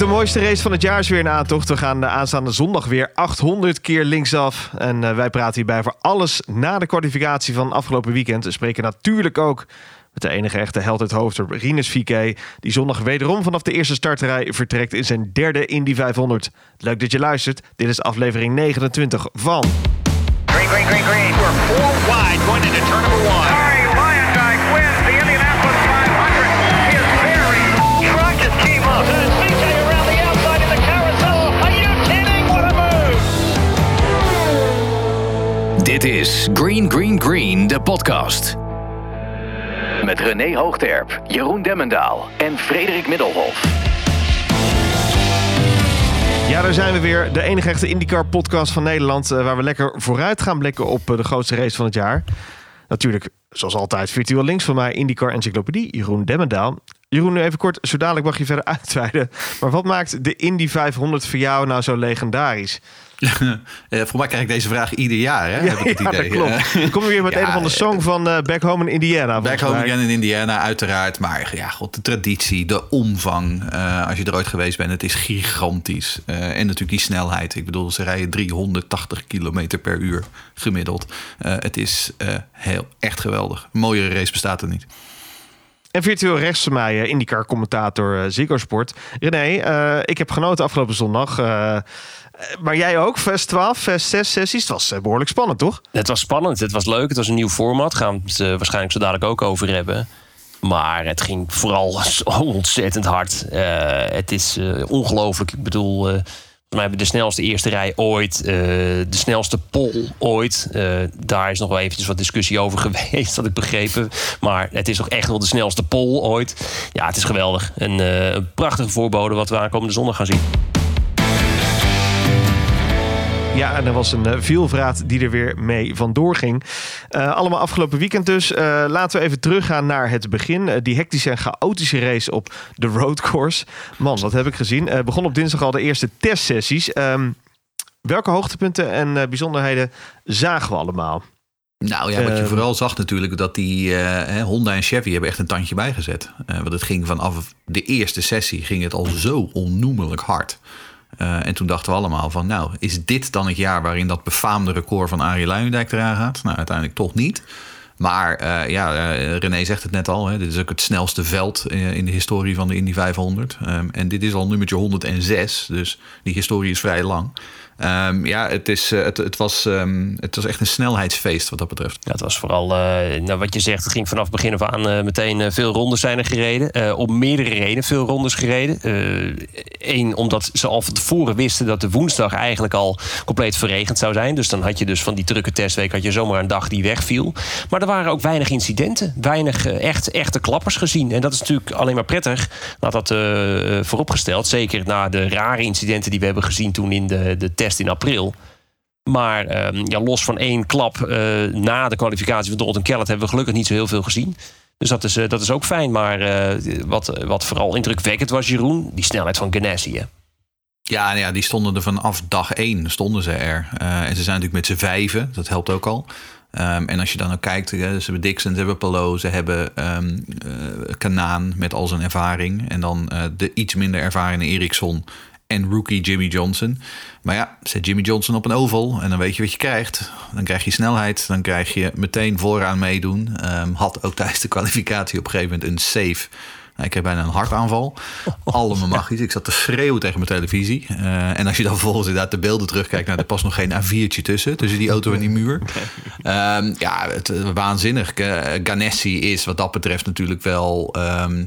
de mooiste race van het jaar is weer in aantocht. We gaan de aanstaande zondag weer 800 keer linksaf. En uh, wij praten hierbij voor alles na de kwalificatie van afgelopen weekend. We spreken natuurlijk ook met de enige echte held uit Hoofddorp, Rinus Vique. Die zondag wederom vanaf de eerste starterij vertrekt in zijn derde Indy 500. Leuk dat je luistert. Dit is aflevering 29 van... Green, green, green, green. We're four wide going into turn number one. Dit is Green Green Green, de podcast. Met René Hoogterp, Jeroen Demmendaal en Frederik Middelhof. Ja, daar zijn we weer. De enige echte IndyCar podcast van Nederland. eh, waar we lekker vooruit gaan blikken op eh, de grootste race van het jaar. Natuurlijk, zoals altijd, virtueel links van mij IndyCar Encyclopedie, Jeroen Demmendaal. Jeroen, nu even kort, zo dadelijk mag je verder uitweiden. Maar wat maakt de Indy 500 voor jou nou zo legendarisch? Eh, voor mij krijg ik deze vraag ieder jaar, hè? heb ik het ja, idee. dat klopt. Eh, Dan kom je weer met Ja, een of andere song van eh, Back Home in Indiana. Back home again in Indiana, uiteraard. Maar ja, god, de traditie, de omvang. eh, als je er ooit geweest bent, het is gigantisch. Eh, en natuurlijk die snelheid. Ik bedoel, ze rijden 380 kilometer per uur gemiddeld. Eh, het is eh, heel, echt geweldig. Een mooiere race bestaat er niet. En virtueel rechts van mij, eh, IndyCar-commentator eh, Ziggo Sport. René, eh, ik heb genoten afgelopen zondag. Eh, maar jij ook, Fest 12, Fest 6 sessies. Het was eh, behoorlijk spannend, toch? Het was spannend, het was leuk, het was een nieuw format. Gaan we het eh, waarschijnlijk zo dadelijk ook over hebben. Maar het ging vooral zo ontzettend hard. Het is eh, ongelooflijk. Ik bedoel, eh we hebben de snelste eerste rij ooit. de snelste pol ooit. Daar is nog wel eventjes wat discussie over geweest, had ik begrepen. Maar het is toch echt wel de snelste pol ooit. Ja, het is geweldig. Een, eh, een prachtige voorbode wat we aankomende zondag gaan zien. Ja, en er was een uh, vielvraat die er weer mee vandoor ging. Eh, allemaal afgelopen weekend dus. Eh, laten we even teruggaan naar het begin. Eh, die hectische en chaotische race op de roadcourse. Man, wat heb ik gezien. Eh, begon op dinsdag al de eerste testsessies. Ehm, welke hoogtepunten en eh, bijzonderheden zagen we allemaal? Nou ja, wat je Ehm. vooral zag natuurlijk, dat die eh, Honda en Chevy hebben echt een tandje bijgezet. Eh want het ging vanaf de eerste sessie ging het al zo onnoemelijk hard. Eh, en toen dachten we allemaal van, nou, is dit dan het jaar waarin dat befaamde record van Arie Luijendijk eraan gaat? Nou, uiteindelijk toch niet. Maar eh, ja, eh, René zegt het net al, hè, dit is ook het snelste veld in de historie van de Indy 500. Ehm, en dit is al nummertje 106, dus die historie is vrij lang. Ehm, ja, het, is, eh, het, het, was, ehm, het was echt een snelheidsfeest wat dat betreft. Ja, het was vooral, eh, nou, wat je zegt, het ging vanaf begin af aan eh, meteen veel rondes zijn er gereden. Op meerdere redenen veel rondes gereden. Eén, omdat ze al van tevoren wisten dat de woensdag eigenlijk al compleet verregend zou zijn. Dus dan had je dus van die drukke testweek had je zomaar een dag die wegviel. Maar er waren ook weinig incidenten. Weinig echt, echte klappers gezien. En dat is natuurlijk alleen maar prettig. Laat dat vooropgesteld. Zeker na de rare incidenten die we hebben gezien toen in de, de test in april. Maar ehm, ja, los van één klap eh, na de kwalificatie van Dalton Kellett hebben we gelukkig niet zo heel veel gezien. Dus dat is, eh, dat is ook fijn. Maar eh, wat, wat vooral indrukwekkend was, Jeroen, die snelheid van Ganassi. Ja, ja, die stonden er vanaf dag één stonden ze er. En ze zijn natuurlijk met z'n vijven, dat helpt ook al. Ehm, en als je dan ook kijkt, ze hebben Dixon, ze hebben Palo, ze hebben eh, Kanaan met al zijn ervaring. En dan de iets minder ervaren Eriksson en rookie Jimmy Johnson. Maar ja, zet Jimmy Johnson op een oval en dan weet je wat je krijgt. Dan krijg je snelheid, dan krijg je meteen vooraan meedoen. Ehm, had ook tijdens de kwalificatie op een gegeven moment een save. Nou, ik kreeg bijna een hartaanval. Allemaal magisch. Ik zat te schreeuwen tegen mijn televisie. Eh, en als je dan vervolgens inderdaad de beelden terugkijkt... nou, er past nog geen A4'tje tussen. Tussen die auto en die muur. Ehm, ja, het, eh, waanzinnig. Ga- Ganassi is wat dat betreft natuurlijk wel... ehm,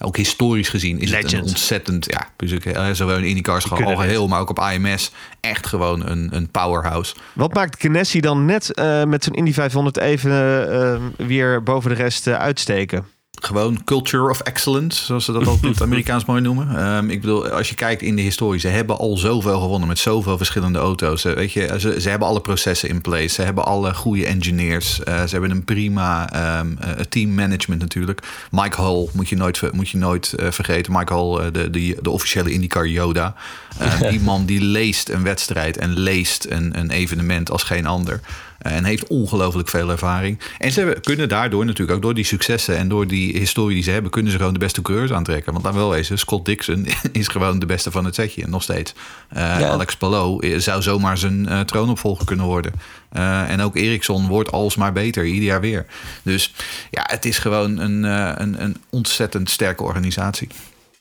ook historisch gezien is het een ontzettend... Ja, dus eh, zowel in IndyCars gewoon Kunnen al geheel... maar ook op AMS echt gewoon een, een powerhouse. Wat maakt Ganassi dan net eh, met zijn Indy 500 even eh, weer boven de rest uitsteken? Gewoon culture of excellence, zoals ze dat ook in het Amerikaans mooi noemen. Ehm, ik bedoel, als je kijkt in de historie, ze hebben al zoveel gewonnen met zoveel verschillende auto's. Eh, weet je, ze, ze hebben alle processen in place. Ze hebben alle goede engineers. Eh, ze hebben een prima ehm, eh, teammanagement natuurlijk. Mike Hull moet je nooit, moet je nooit eh, vergeten. Mike Hull, eh, de, de, de officiële IndyCar Yoda. Eh, die man die leest een wedstrijd en leest een, een evenement als geen ander. En heeft ongelooflijk veel ervaring. En ze kunnen daardoor natuurlijk ook door die successen en door die historie die ze hebben, kunnen ze gewoon de beste coureurs aantrekken. Want dan wel wezen, Scott Dixon is gewoon de beste van het setje, nog steeds. Uh, Alex Palou zou zomaar zijn uh, troonopvolger kunnen worden. Uh, en ook Ericsson wordt alsmaar beter, ieder jaar weer. Dus ja, het is gewoon een, een, een ontzettend sterke organisatie.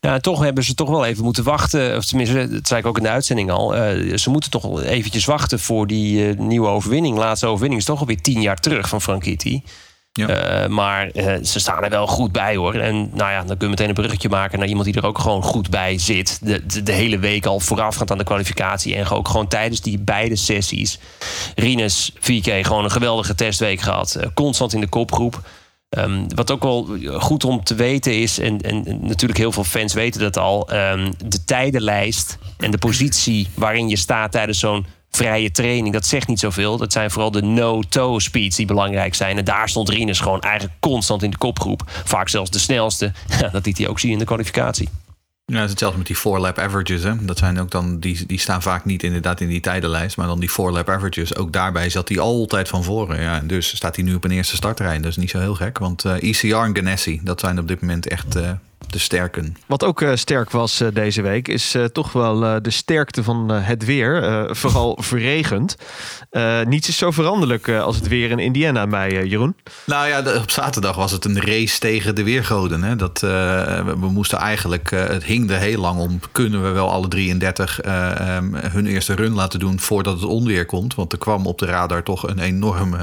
Ja, toch hebben ze toch wel even moeten wachten. Of tenminste, dat zei ik ook in de uitzending al. Uh, ze moeten toch eventjes wachten voor die uh, nieuwe overwinning. Laatste overwinning is toch alweer tien jaar terug van Franchitti. Ja. Uh, maar ze staan er wel goed bij hoor. En nou ja, dan kun je meteen een bruggetje maken naar iemand die er ook gewoon goed bij zit. De, de, de hele week al voorafgaand aan de kwalificatie. En ook gewoon tijdens die beide sessies. Rines VK gewoon een geweldige testweek gehad. constant in de kopgroep. Um, wat ook wel goed om te weten is, en, en natuurlijk heel veel fans weten dat al, um, de tijdenlijst en de positie waarin je staat tijdens zo'n vrije training, dat zegt niet zoveel. Dat zijn vooral de no-toe speeds die belangrijk zijn. En daar stond Rinus gewoon eigenlijk constant in de kopgroep. Vaak zelfs de snelste. dat liet hij ook zien in de kwalificatie. Ja, het is hetzelfde met die four-lap averages. Hè? Dat zijn ook dan, die, die staan vaak niet inderdaad in die tijdenlijst. Maar dan die four-lap averages. Ook daarbij zat hij altijd van voren. Ja, dus staat hij nu op een eerste startrij. Dat is niet zo heel gek. Want uh, ECR en Ganassi, dat zijn op dit moment echt uh, de sterken. Wat ook uh, sterk was uh, deze week, is uh, toch wel de sterkte van het weer. vooral verregend. niets is zo veranderlijk als het weer in Indiana bij Jeroen. Nou ja, op zaterdag was het een race tegen de weergoden. Hè? Dat, we, we, moesten eigenlijk, het hing er heel lang om. Kunnen we wel alle 33 um, hun eerste run laten doen voordat het onweer komt? Want er kwam op de radar toch een enorm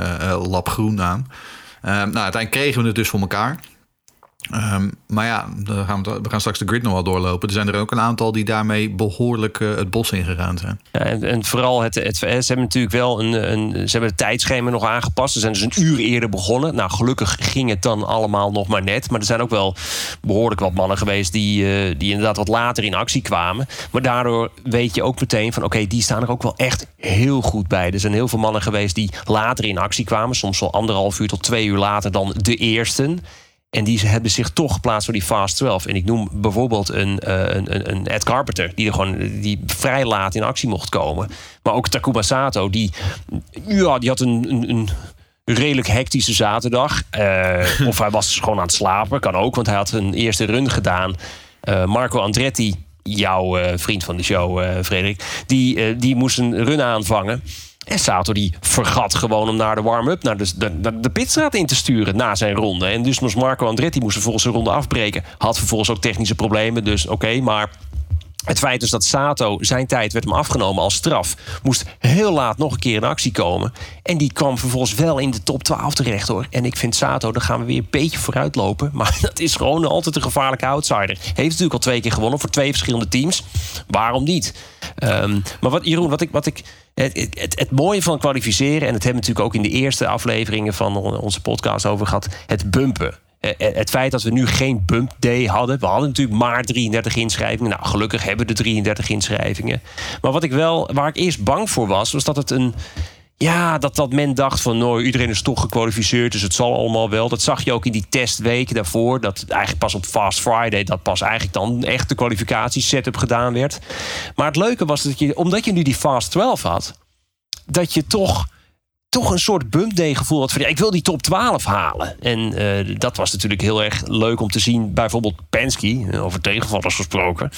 lap groen aan. nou, uiteindelijk kregen we het dus voor elkaar. Um, maar ja, we gaan, we gaan straks de grid nog wel doorlopen. Er zijn er ook een aantal die daarmee behoorlijk uh, het bos ingegaan zijn. Ja, en, vooral, het, het, hebben natuurlijk wel een, een, ze hebben het tijdschema nog aangepast. Ze zijn dus een uur eerder begonnen. Nou, gelukkig ging het dan allemaal nog maar net. Maar er zijn ook wel behoorlijk wat mannen geweest die, uh, die inderdaad wat later in actie kwamen. Maar daardoor weet je ook meteen van, oké, die staan er ook wel echt heel goed bij. Er zijn heel veel mannen geweest die later in actie kwamen. Soms wel anderhalf uur tot twee uur later dan de eersten. En die hebben zich toch geplaatst voor die Fast 12. En ik noem bijvoorbeeld een, uh, een, een Ed Carpenter, die er gewoon die vrij laat in actie mocht komen. Maar ook Takuma Sato, die, ja, die had een, een, een redelijk hectische zaterdag. Uh, of hij was gewoon aan het slapen, kan ook, want hij had een eerste run gedaan. Uh, Marco Andretti, jouw vriend van de show, Frederik, die, die moest een run aanvangen. En Sato die vergat gewoon om naar de warm-up, naar de, de, de pitstraat in te sturen na zijn ronde. En dus moest Marco Andretti moest vervolgens zijn ronde afbreken. Had vervolgens ook technische problemen, dus oké, maar... Het feit is dat Sato, zijn tijd werd hem afgenomen als straf. Moest heel laat nog een keer in actie komen. En die kwam vervolgens wel in de top 12 terecht hoor. En ik vind Sato, daar gaan we weer een beetje vooruit lopen. Maar dat is gewoon altijd een gevaarlijke outsider. Heeft natuurlijk al twee keer gewonnen voor twee verschillende teams. Waarom niet? Um, maar wat, Jeroen, wat ik, wat ik het, mooie van kwalificeren, en het hebben we natuurlijk ook in de eerste afleveringen van onze podcast over gehad, het bumpen. Eh, eh, het feit dat we nu geen bump day hadden. We hadden natuurlijk maar 33 inschrijvingen. Nou, gelukkig hebben we de 33 inschrijvingen. Maar wat ik wel, waar ik eerst bang voor was, was dat het een. Ja, dat, dat men dacht van nou, iedereen is toch gekwalificeerd, dus het zal allemaal wel. Dat zag je ook in die testweken daarvoor. Dat eigenlijk pas op Fast Friday, dat pas eigenlijk dan echt de kwalificatie setup gedaan werd. Maar het leuke was dat je, omdat je nu die Fast 12 had, dat je toch toch een soort bump day gevoel had van ja, ik wil die top 12 halen. En uh, dat was natuurlijk heel erg leuk om te zien. Bijvoorbeeld Penske, eh, over tegenvallers gesproken.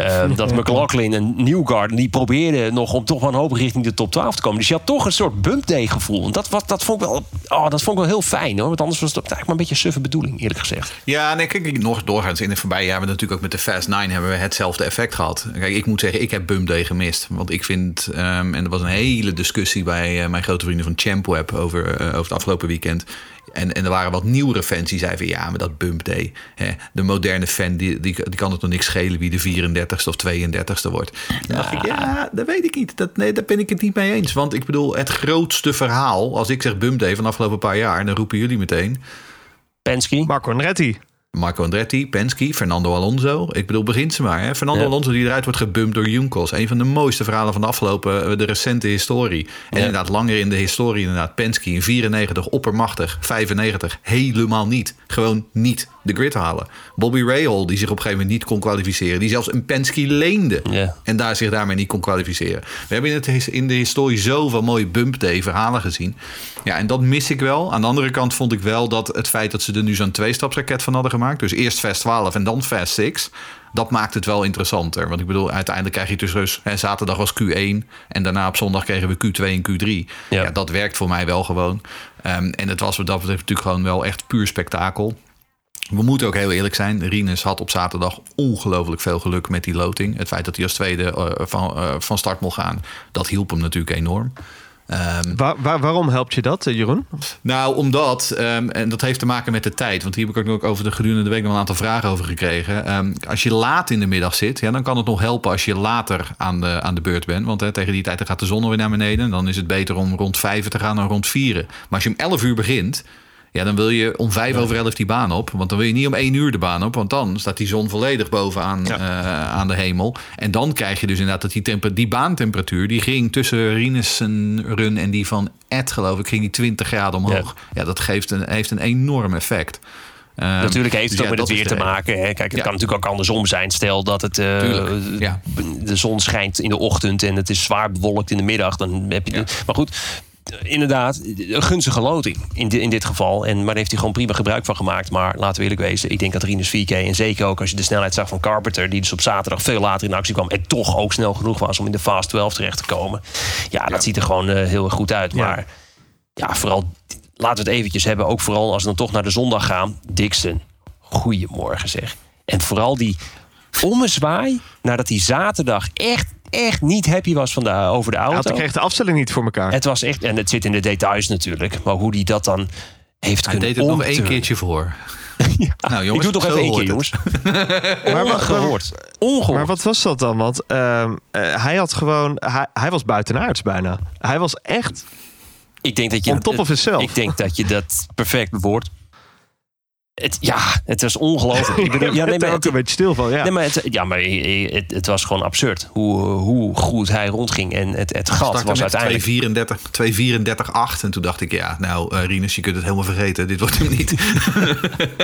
Uh, dat McLaughlin en Newgarden, die probeerden nog om toch wel een hoop richting de top 12 te komen. Dus je had toch een soort bump day gevoel. En dat, wat, dat, vond ik wel, oh, dat vond ik wel heel fijn hoor. Want anders was het eigenlijk maar een beetje een suffe bedoeling, eerlijk gezegd. Ja, nee, kijk, nog doorgaans in de voorbije jaren natuurlijk ook met de Fast 9 hebben we hetzelfde effect gehad. Kijk, ik moet zeggen, ik heb bump day gemist. Want ik vind, um, en er was een hele discussie bij uh, mijn grote vrienden van Champweb over, uh, over het afgelopen weekend. En, en er waren wat nieuwere fans die zeiden van ja, maar dat bump day. Hè, de moderne fan, die, die, die kan het nog niks schelen wie de 34ste of 32ste wordt. Dan dacht ik, ja, dat weet ik niet. Dat, nee, daar ben ik het niet mee eens. Want ik bedoel, het grootste verhaal, als ik zeg bump day van de afgelopen paar jaar, dan roepen jullie meteen. Penske. Marco. Marco Andretti, Penske, Fernando Alonso. Ik bedoel, begint ze maar. Hè? Fernando ja. Alonso die eruit wordt gebumpt door Junkos. Een van de mooiste verhalen van de afgelopen, de recente historie. En ja. inderdaad, langer in de historie inderdaad. Penske in 94, oppermachtig. 95, helemaal niet. Gewoon niet. De grid halen. Bobby Rahal, die zich op een gegeven moment niet kon kwalificeren. Die zelfs een Penske leende. En daar zich daarmee niet kon kwalificeren. We hebben in, het, in de historie zoveel mooie bump day verhalen gezien. Ja, en dat mis ik wel. Aan de andere kant vond ik wel dat het feit dat ze er nu zo'n tweestapsraket van hadden gemaakt. Dus eerst Fast 12 en dan Fast 6. Dat maakt het wel interessanter. Want ik bedoel, uiteindelijk krijg je dus hè, zaterdag was Q1. En daarna op zondag kregen we Q2 en Q3. Ja. Ja, dat werkt voor mij wel gewoon. Ehm, en het was wat dat betreft natuurlijk gewoon wel echt puur spektakel. We moeten ook heel eerlijk zijn. Rinus had op zaterdag ongelooflijk veel geluk met die loting. Het feit dat hij als tweede eh, van, eh, van start mocht gaan, dat hielp hem natuurlijk enorm. Ehm, Waar, waar- waarom helpt je dat, eh, Jeroen? nou, omdat, ehm, en dat heeft te maken met de tijd. Want hier heb ik ook over de gedurende de week nog een aantal vragen over gekregen. Ehm, als je laat in de middag zit, ja, dan kan het nog helpen als je later aan de, aan de beurt bent. Want hè, tegen die tijd dan gaat de zon weer naar beneden. Dan is het beter om rond vijf te gaan dan rond vieren. Maar als je om 11 uur begint, ja, dan wil je om vijf over elf die baan op. Want dan wil je niet om één uur de baan op. Want dan staat die zon volledig bovenaan eh, aan de hemel. En dan krijg je dus inderdaad dat die, temper, die baantemperatuur... die ging tussen Rinus' run en die van Ed, geloof ik... ging die 20 graden omhoog. Ja, dat geeft een, heeft een enorm effect. Ehm, Natuurlijk heeft dus het ook ja, met het weer te de- maken. Hè. Kijk, het Ja. kan natuurlijk ook andersom zijn. Stel dat het, eh, ja. de zon schijnt in de ochtend en het is zwaar bewolkt in de middag. Dan heb je de- maar goed, inderdaad, een gunstige loting in, di- in dit geval. En, maar daar heeft hij gewoon prima gebruik van gemaakt. Maar laten we eerlijk wezen, ik denk dat Rinus 4K... en zeker ook als je de snelheid zag van Carpenter... die dus op zaterdag veel later in actie kwam... en toch ook snel genoeg was om in de Fast 12 terecht te komen. Ja, dat ziet er gewoon eh, heel erg goed uit. Ja. Maar ja, vooral laten we het eventjes hebben. Ook vooral als we dan toch naar de zondag gaan. Dixon, goedemorgen zeg. En vooral die ommezwaai nadat hij zaterdag echt, echt niet happy was van de, over de Hij auto. kreeg de afstelling niet voor elkaar. Het was echt, en het zit in de details natuurlijk. Maar hoe die dat dan heeft Hij kunnen deed het nog één keertje voor. Nou jongens, Ik doe het nog zo even één keer, jongens. Maar wat- Ongehoord. Ongehoord. Maar wat was dat dan? Want ehm, eh, hij had gewoon... Hij, hij was buitenaards bijna. Hij was echt... ik denk dat je, on top of himself. Ik denk dat je dat perfect bewoordt. Het, ja, het was ongelooflijk. Ik bedoel, ja, nee, er maar ook het, een beetje stil van, ja. Nee, maar het, ja, maar het, het was gewoon absurd hoe, hoe goed hij rondging. En het, het gat was uiteindelijk... 2,34 2,34,8. En toen dacht ik, ja, nou, eh Rinus, je kunt het helemaal vergeten. Dit wordt hem niet.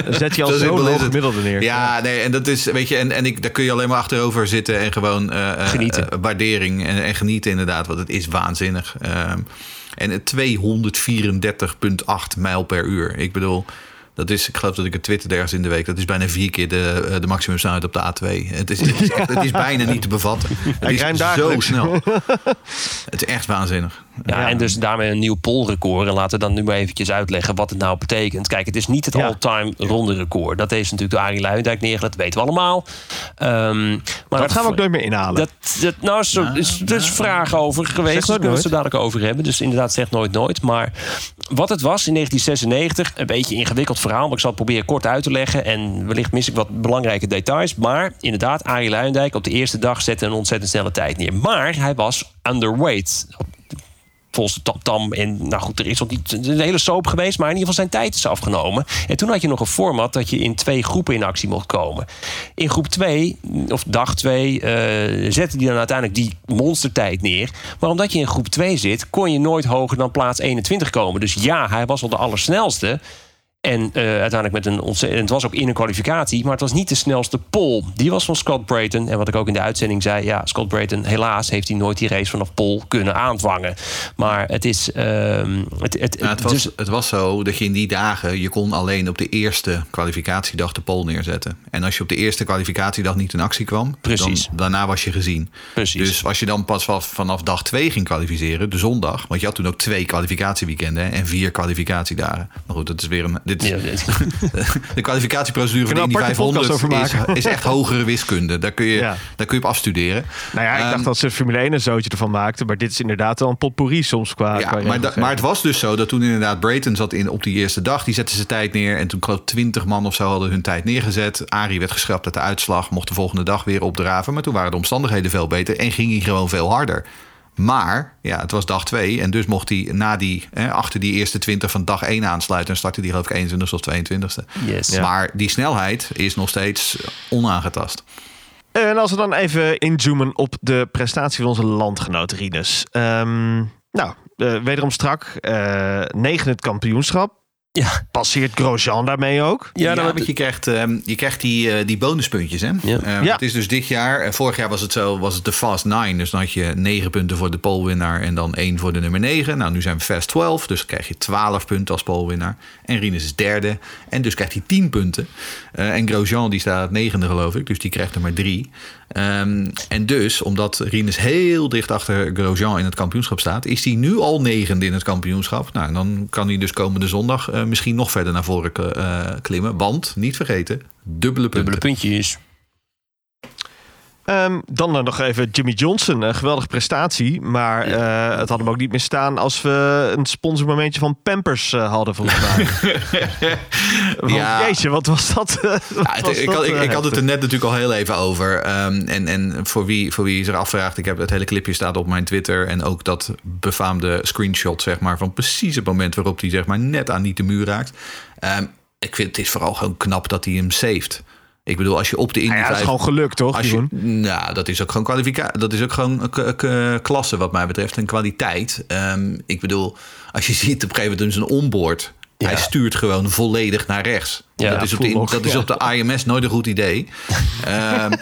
Dan zet je al Zo hoog het. gemiddelde neer. Ja, nee, en dat is, weet je, en, en ik, daar kun je alleen maar achterover zitten en gewoon eh, eh, Genieten. waardering en, en genieten, inderdaad, want het is waanzinnig. Ehm, en het 234,8 mijl per uur. Ik bedoel, dat is, ik geloof dat ik het twitterde ergens in de week, dat is bijna vier keer de, eh, de maximumsnelheid op de A2. Het is, het is, echt- het is bijna niet te bevatten. Het is zo snel. Het is echt waanzinnig. Ja, en dus daarmee een nieuw polrecord. En laten we dan nu maar eventjes uitleggen wat het nou betekent. Kijk, het is niet het Ja. all-time ronde record. Dat heeft natuurlijk de Arie Luijendijk neergelegd. Dat weten we allemaal. Ehm, maar Dat gaan we ook nooit meer inhalen. Dat, dat, nou, is, er is dus vragen over geweest. Daar kunnen we het dadelijk over hebben. Dus inderdaad, zeg nooit nooit. Maar wat het was in 1996, een beetje een ingewikkeld verhaal. Maar ik zal het proberen kort uit te leggen. En wellicht mis ik wat belangrijke details. Maar inderdaad, Arie Luijendijk op de eerste dag zette een ontzettend snelle tijd neer. Maar hij was underweight volgens Tam. En nou goed, er is nog niet een hele soap geweest, maar in ieder geval zijn tijd is afgenomen. En toen had je nog een format dat je in twee groepen in actie mocht komen. In groep 2, of dag 2, eh zette die dan uiteindelijk die monstertijd neer. Maar omdat je in groep 2 zit, kon je nooit hoger dan plaats 21 komen. Dus ja, hij was wel de allersnelste. En eh, uiteindelijk met een ontzettend. Het was ook in een kwalificatie, maar het was niet de snelste pole. Die was van Scott Brayton. En wat ik ook in de uitzending zei, ja, Scott Brayton, helaas heeft hij nooit die race vanaf pole kunnen aanvangen. Maar het is. ehm, het, het, Nou, het, was, dus- het was zo dat je in die dagen... je kon alleen op de eerste kwalificatiedag de pol neerzetten. En als je op de eerste kwalificatiedag niet in actie kwam... Precies. Dan, daarna was je gezien. Precies. Dus als je dan pas vanaf, dag twee ging kwalificeren, de zondag... want je had toen ook twee kwalificatieweekenden... en vier kwalificatiedagen. Maar goed, dat is weer een... Dit ja, de kwalificatieprocedure van de Kunnen Indy we een aparte 500 podcast over is, maken? is echt hogere wiskunde. Daar kun je, Ja. daar kun je op afstuderen. Nou ja, ik Ehm, dacht dat ze Formule 1 een zootje ervan maakten. Maar dit is inderdaad wel een potpourri soms qua... Ja, qua maar, da- maar het was dus zo dat toen inderdaad Brayton zat in op die eerste dag. Die zette zijn tijd neer. En toen ik twintig man of zo hadden hun tijd neergezet. Arie werd geschrapt uit de uitslag. Mocht de volgende dag weer opdraven. Maar toen waren de omstandigheden veel beter. En ging hij gewoon veel harder. Maar ja, het was dag twee. En dus mocht hij na die, hè, achter die eerste 20 van dag 1 aansluiten. En startte die geloof ik 21 of 22ste. Yes. Ja. Maar die snelheid is nog steeds onaangetast. En als we dan even inzoomen op de prestatie van onze landgenoot Rinus. Ehm, nou, eh, wederom strak. eh negen het kampioenschap. Ja, Passeert Grosjean daarmee ook? ja, Ja, want je krijgt, ehm, je krijgt die, eh, die bonuspuntjes. Hè? Ja. Eh, Ja. Het is dus dit jaar. en vorig jaar was het zo, was het de Fast 9. Dus dan had je 9 punten voor de polewinnaar en dan 1 voor de nummer 9. Nou, nu zijn we Fast 12, dus dan krijg je 12 punten als polewinnaar. En Rinus is derde. En dus krijgt hij 10 punten. Eh, en Grosjean die staat negende, geloof ik. Dus die krijgt er maar 3. Ehm, en dus, omdat Rinus heel dicht achter Grosjean in het kampioenschap staat, is hij nu al negende in het kampioenschap. Nou, en dan kan hij dus komende zondag eh, misschien nog verder naar voren k- eh, klimmen. Want, niet vergeten, dubbele punten. dubbele puntjes. Ehm, dan eh, nog even Jimmy Johnson. Een geweldige prestatie. Maar eh, het had hem ook niet meer staan als we een sponsormomentje van Pampers eh, hadden, volgens mij. Want, Ja. Jeetje, wat was dat? wat Ja, het- ik, had, ik, ik had het er net natuurlijk al heel even over. Ehm, en en voor, wie, voor wie zich afvraagt, ik heb het hele clipje staat op mijn Twitter. En ook dat befaamde screenshot, zeg maar, van precies het moment waarop hij zeg maar, net aan niet de muur raakt. Ehm, ik vind het is vooral gewoon knap dat hij hem saved. Ik bedoel, als je op de Indy Nou ja, het is 5 gewoon geluk, toch, als je, nou, dat is ook gewoon kwalificatie. Dat is ook gewoon klasse wat mij betreft en kwaliteit. Ehm, ik bedoel, als je ziet op een gegeven moment zijn onboard. Ja. Hij stuurt gewoon volledig naar rechts. Ja, dat is, op de, dat is op de IMS nooit een goed idee. Ehm,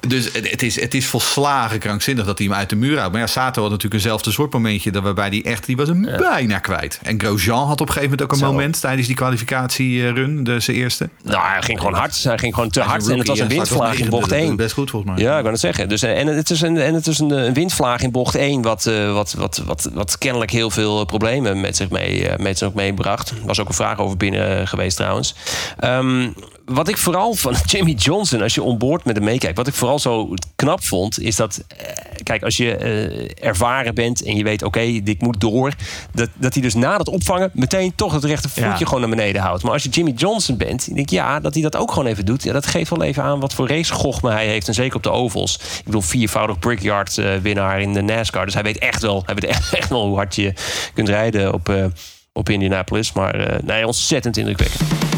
dus het, is, het is volslagen krankzinnig dat hij hem uit de muur houdt. Maar ja, Sato had natuurlijk eenzelfde soort momentje... dat waarbij hij echt, die was hem bijna kwijt. En Grosjean had op een gegeven moment ook een Zo. moment... tijdens die kwalificatierun, de zijn eerste. Nou, hij ging gewoon hard. Hij ging gewoon te hard. En het was een windvlaag in bocht Dat is 1. Best goed volgens mij. Ja, ik kan het zeggen. Dus, eh, en het is een, en het is een, eh, windvlaag in bocht 1, wat, eh, wat, wat, wat, wat kennelijk heel veel problemen met zich, mee, eh, met zich meebracht. Er was ook een vraag over binnen eh, geweest trouwens. Ehm, wat ik vooral van Jimmy Johnson, als je onboord met hem meekijkt, wat ik vooral zo knap vond, is dat, eh, kijk, als je eh, ervaren bent en je weet, oké, dit moet door, dat, dat hij dus na het opvangen meteen toch het rechte voetje Ja. gewoon naar beneden houdt. Maar als je Jimmy Johnson bent, denk ik, ja, dat hij dat ook gewoon even doet, ja, dat geeft wel even aan wat voor racegochme hij heeft. En zeker op de ovals. Ik bedoel, viervoudig Brickyard eh, winnaar in de NASCAR. Dus hij weet echt wel, hij weet echt, echt wel hoe hard je kunt rijden op, op Indianapolis. Maar nee, ontzettend indrukwekkend.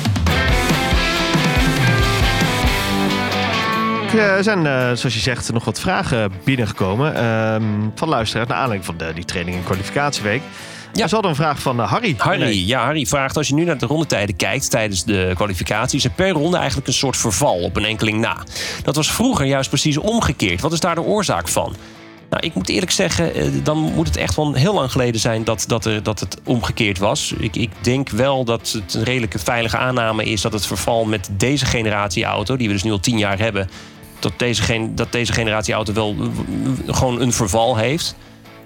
Er zijn, eh, zoals je zegt, nog wat vragen binnengekomen ehm, van luisteraars naar aanleiding van de, die training en kwalificatieweek. Ja. We hadden een vraag van eh, Harry. Harry, Nee. ja, Harry vraagt als je nu naar de rondetijden kijkt tijdens de kwalificatie, is er per ronde eigenlijk een soort verval op een enkeling na. Dat was vroeger juist precies omgekeerd. Wat is daar de oorzaak van? Nou, ik moet eerlijk zeggen, eh, dan moet het echt wel heel lang geleden zijn dat, dat, er, dat het omgekeerd was. Ik, ik denk wel dat het een redelijke veilige aanname is dat het verval met deze generatie auto, die we dus nu al tien jaar hebben, dat deze, dat deze generatie auto wel gewoon een verval heeft.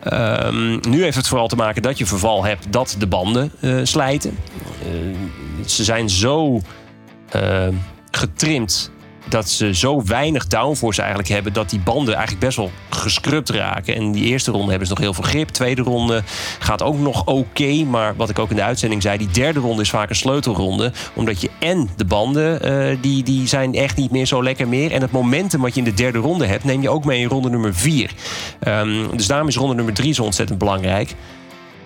Ehm, nu heeft het vooral te maken dat je verval hebt dat de banden eh, slijten. Eh, ze zijn zo eh, getrimd dat ze zo weinig downforce eigenlijk hebben... dat die banden eigenlijk best wel gescrubt raken. En die eerste ronde hebben ze nog heel veel grip. Tweede ronde gaat ook nog oké. maar wat ik ook in de uitzending zei... die derde ronde is vaak een sleutelronde. Omdat je en de banden, eh, die, die zijn echt niet meer zo lekker meer. En het momentum wat je in de derde ronde hebt... neem je ook mee in ronde nummer vier. Ehm, dus daarom is ronde nummer drie zo ontzettend belangrijk.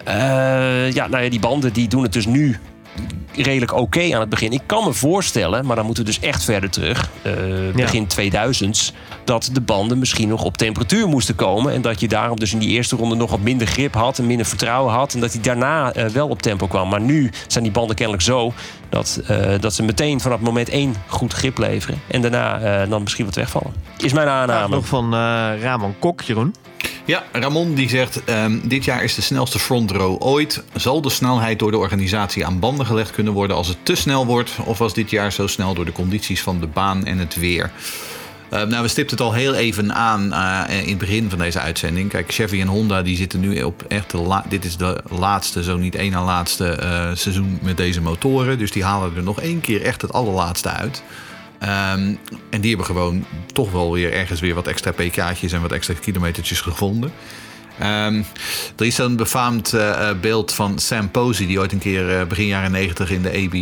Eh, ja, nou ja, die banden die doen het dus nu redelijk oké aan het begin. Ik kan me voorstellen, maar dan moeten we dus echt verder terug, eh, begin 2000s, dat de banden misschien nog op temperatuur moesten komen. En dat je daarom dus in die eerste ronde nog wat minder grip had en minder vertrouwen had. En dat hij daarna eh, wel op tempo kwam. Maar nu zijn die banden kennelijk zo dat, eh, dat ze meteen vanaf moment één goed grip leveren. En daarna eh, dan misschien wat wegvallen. Is mijn aanname. nog van eh, Ramon Kok, Jeroen. Ja, Ramon die zegt: ehm, Dit jaar is de snelste front row ooit. Zal de snelheid door de organisatie aan banden gelegd kunnen worden als het te snel wordt? Of was dit jaar zo snel door de condities van de baan en het weer? Eh, nou, we stipten het al heel even aan eh, in het begin van deze uitzending. Kijk, Chevy en Honda die zitten nu op echt de dit is de laatste, zo niet één na laatste eh, seizoen met deze motoren. Dus die halen er nog één keer echt het allerlaatste uit. Ehm, en die hebben gewoon toch wel weer ergens weer wat extra pk'tjes en wat extra kilometertjes gevonden. Ehm, er is een befaamd eh, eh, beeld van Sam Posey, die ooit een keer eh, begin jaren 90 in de AB,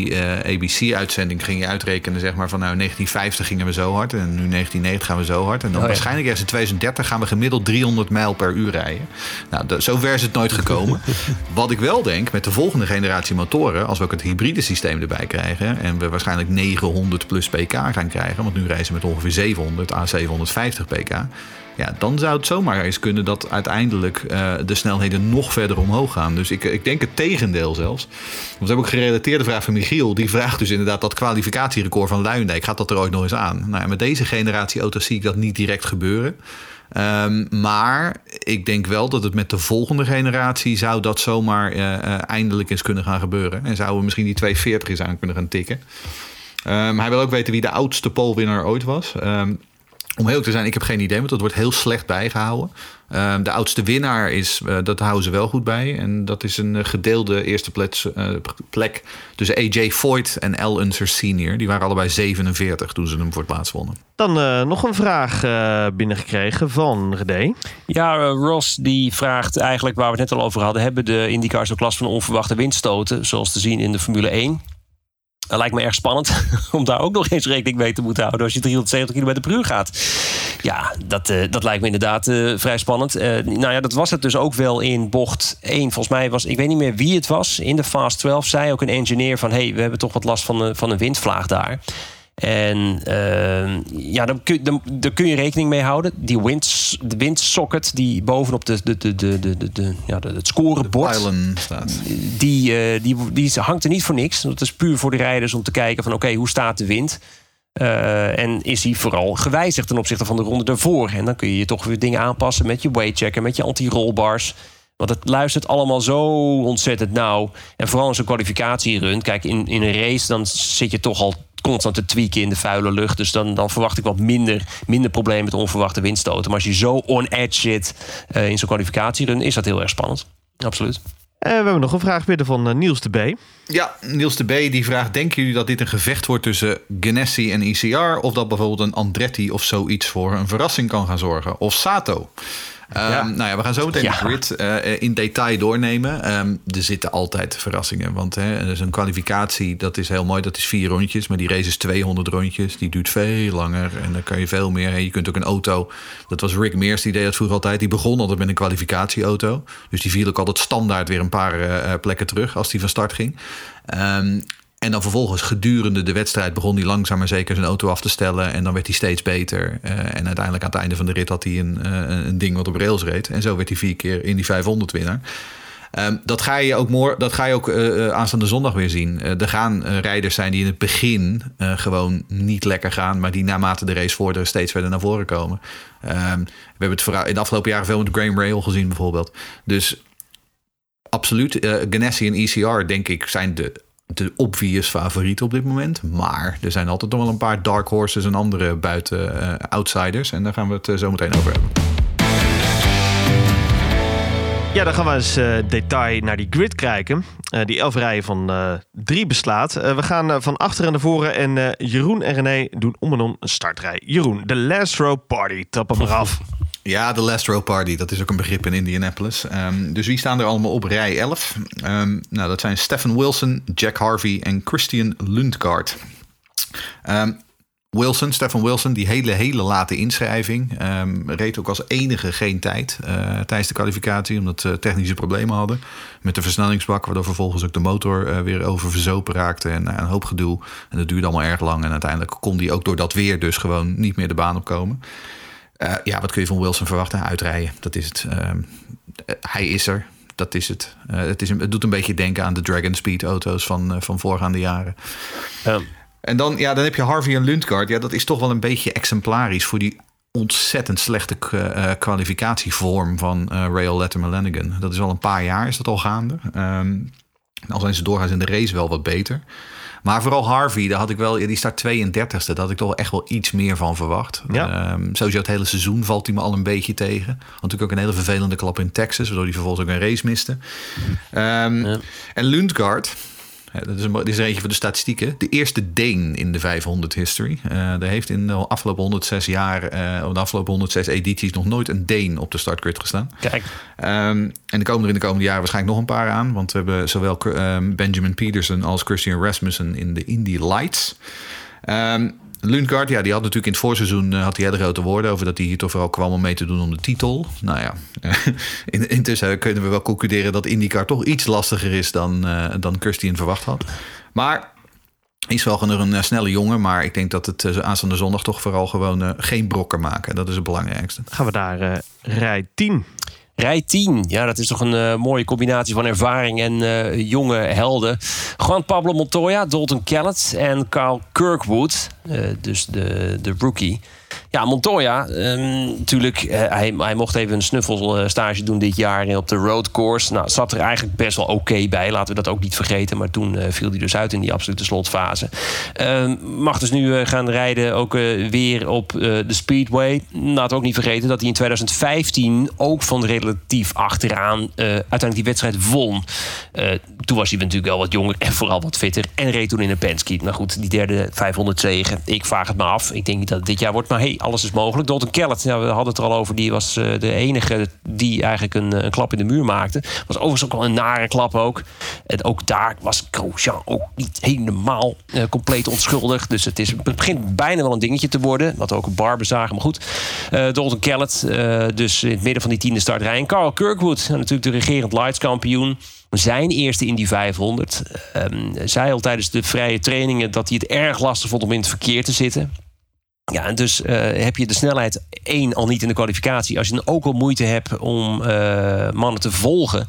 ABC-uitzending ging je uitrekenen, zeg maar van nou 1950 gingen we zo hard en nu 1990 gaan we zo hard. En dan Oh ja. waarschijnlijk ergens in 2030 gaan we gemiddeld 300 mijl per uur rijden. Nou, de- zover is het nooit gekomen. Wat ik wel denk, met de volgende generatie motoren, als we ook het hybride systeem erbij krijgen en we waarschijnlijk 900 plus pk gaan krijgen, want nu rijden ze met ongeveer 700 à 750 pk. Ja, dan zou het zomaar eens kunnen dat uiteindelijk eh, de snelheden nog verder omhoog gaan. Dus ik, ik denk het tegendeel zelfs. Want we hebben ook gerelateerde vraag van Michiel. Die vraagt dus inderdaad dat kwalificatierecord van Luindijk. Gaat dat er ooit nog eens aan? Nou, met deze generatie auto's zie ik dat niet direct gebeuren. Um, maar ik denk wel dat het met de volgende generatie zou dat zomaar uh, uh, eindelijk eens kunnen gaan gebeuren. En zouden we misschien die 240 eens aan kunnen gaan tikken. Um, hij wil ook weten wie de oudste polwinnaar ooit was. Um, om heel te zijn, ik heb geen idee, want dat wordt heel slecht bijgehouden. Uh, de oudste winnaar is, uh, dat houden ze wel goed bij. En dat is een gedeelde eerste plek, uh, plek tussen AJ Foyt en Al Unser Senior. Die waren allebei 47 toen ze hem voor het laatst wonnen. Dan uh, nog een vraag binnengekregen van Redé. Ja, Ross die vraagt eigenlijk waar we het net al over hadden. Hebben de IndyCars ook last van onverwachte windstoten, zoals te zien in de Formule 1? Dat lijkt me erg spannend om daar ook nog eens rekening mee te moeten houden als je 370 km per uur gaat. Ja, dat, uh, dat lijkt me inderdaad uh, vrij spannend. Uh, nou ja, dat was het dus ook wel in bocht 1. Volgens mij was, ik weet niet meer wie het was, in de Fast 12 zei ook een engineer van... hé, hey, we hebben toch wat last van, van een windvlaag daar. En uh, ja, dan kun, dan, dan kun je rekening mee houden. Die wind, de windsocket die bovenop de, de, de, de, de, de, ja, het scorebord staat. Die, uh, die, die hangt er niet voor niks. Dat is puur voor de rijders om te kijken van oké, okay, hoe staat de wind? Uh, en is die vooral gewijzigd ten opzichte van de ronde daarvoor? En dan kun je je toch weer dingen aanpassen met je weightchecker, met je anti-rollbars. Want het luistert allemaal zo ontzettend nauw. En vooral in zo'n kwalificatierun. Kijk, in, in een race dan zit je toch al constant te tweaken in de vuile lucht. Dus dan, dan verwacht ik wat minder, minder problemen met onverwachte windstoten. Maar als je zo on edge zit uh, in zo'n kwalificatierun, is dat heel erg spannend. Absoluut. En we hebben nog een vraag binnen van uh, Niels de B. Ja, Niels de B die vraagt: Denken jullie dat dit een gevecht wordt tussen Ganassi en ICR? Of dat bijvoorbeeld een Andretti of zoiets voor een verrassing kan gaan zorgen? Of Sato? Um, ja. Nou ja, we gaan zo meteen ja. de grid uh, in detail doornemen. Um, er zitten altijd verrassingen. Want hè, een kwalificatie, dat is heel mooi. Dat is vier rondjes. Maar die race is 200 rondjes. Die duurt veel langer. En dan kan je veel meer. Je kunt ook een auto. Dat was Rick Meers, die deed dat vroeger altijd. Die begon altijd met een kwalificatieauto. Dus die viel ook altijd standaard weer een paar uh, plekken terug als die van start ging. Um, en dan vervolgens gedurende de wedstrijd begon hij langzaam maar zeker zijn auto af te stellen. En dan werd hij steeds beter. Uh, en uiteindelijk aan het einde van de rit had hij een, uh, een ding wat op rails reed. En zo werd hij vier keer in die 500 winnaar. Um, dat ga je ook, moor, dat ga je ook uh, aanstaande zondag weer zien. Er gaan rijders zijn die in het begin gewoon niet lekker gaan. Maar die naarmate de race vorderen steeds verder naar voren komen. Um, we hebben het in de afgelopen jaren veel met Graham Rail gezien bijvoorbeeld. Dus absoluut, Ganassi en ECR denk ik zijn de de obvious favoriet op dit moment. Maar er zijn altijd nog wel een paar dark horses en andere buiten uh, outsiders. En daar gaan we het uh, zo meteen over hebben. Ja, dan gaan we eens uh, detail naar die grid kijken. Die elf rijen van drie beslaat. we gaan van achteren naar voren en Jeroen en René doen om en om een startrij. Jeroen, de last row party, trap hem eraf. Ja, de Last Row Party, dat is ook een begrip in Indianapolis. Um, dus wie staan er allemaal op rij 11? Um, nou, dat zijn Stephen Wilson, Jack Harvey en Christian Lundgaard. Um, Wilson, Stefan Wilson, die hele, hele late inschrijving. Reed ook als enige geen tijd uh, tijdens de kwalificatie, omdat ze technische problemen hadden met de versnellingsbak, waardoor vervolgens ook de motor uh, weer over verzopen raakte en uh, een hoop gedoe. En dat duurde allemaal erg lang en uiteindelijk kon die ook door dat weer dus gewoon niet meer de baan opkomen. Uh, ja, wat kun je van Wilson verwachten? Uitrijden, dat is het. Uh, hij is er, dat is het. Uh, het, is een, het doet een beetje denken aan de Dragon Speed auto's van, van voorgaande jaren. Ja. En dan, ja, dan heb je Harvey en Lundgaard. Ja, dat is toch wel een beetje exemplarisch voor die ontzettend slechte kwalificatievorm van Rail Letterman Lanigan. Dat is al een paar jaar, is dat al gaande. Um, al zijn ze doorgaans in de race wel wat beter. Maar vooral Harvey, daar had ik wel, die start 32e. Daar had ik toch echt wel iets meer van verwacht. Ja. Um, sowieso het hele seizoen valt hij me al een beetje tegen. Want natuurlijk ook een hele vervelende klap in Texas, waardoor hij vervolgens ook een race miste. Um, ja. En Lundgaard, dat is, een, dit is een eentje voor de statistieken. De eerste Deen in de 500 history. Uh, daar heeft in de afgelopen 106 jaar, uh, de afgelopen 106 edities, nog nooit een Deen op de startgrid gestaan. Kijk. Um, en er komen er in de komende jaren waarschijnlijk nog een paar aan. Want we hebben zowel um, Benjamin Peterson als Christian Rasmussen in de Indy Lights. Um, Lundgaard, ja, die had natuurlijk in het voorseizoen uh, had hij hele grote woorden over dat hij hier toch vooral kwam om mee te doen om de titel. Nou ja, in, intussen kunnen we wel concluderen dat IndyCar toch iets lastiger is dan, uh, dan Christian verwacht had. Maar Is wel een eh, snelle jongen, maar ik denk dat het aanstaande zondag toch vooral gewoon geen brokken maken. Dat is het belangrijkste. Gaan we naar uh, rij 10. Rij 10, ja, dat is toch een uh, mooie combinatie van ervaring en uh, jonge helden. Juan Pablo Montoya, Dalton Kellett en Carl Kirkwood, uh, dus de, de rookie. Ja, Montoya, natuurlijk, hij, hij mocht even een snuffelstage doen dit jaar op de road course. Nou, zat er eigenlijk best wel oké bij, laten we dat ook niet vergeten. Maar toen viel hij dus uit in die absolute slotfase. Um, mag dus nu gaan rijden ook weer op de Speedway. Laten we ook niet vergeten dat hij in 2015 ook van relatief achteraan uh, uiteindelijk die wedstrijd won. Uh, toen was hij natuurlijk wel wat jonger en vooral wat fitter. En reed toen in een Penske. Nou goed, die derde 500 zegen. Ik vraag het me af. Ik denk niet dat het dit jaar wordt. Maar hey, alles is mogelijk. Dalton Kellett, ja, we hadden het er al over. Die was uh, de enige die eigenlijk een, een, klap in de muur maakte. Was overigens ook wel een nare klap ook. En ook daar was Grosjean ook niet helemaal compleet onschuldig. Dus het, is, het begint bijna wel een dingetje te worden. Wat ook een bar bezagen. Maar goed, Dalton Kellett. dus in het midden van die tiende start rijden. Carl Kirkwood, natuurlijk de regerend Lights kampioen. Zijn eerste in die 500. Um, zei al tijdens de vrije trainingen dat hij het erg lastig vond om in het verkeer te zitten. Ja, en dus uh, heb je de snelheid één al niet in de kwalificatie. Als je dan ook al moeite hebt om uh, mannen te volgen.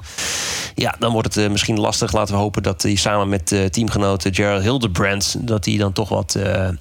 Ja, dan wordt het uh, misschien lastig. Laten we hopen dat hij samen met teamgenoten Gerald Hildebrand... dat hij dan toch wat,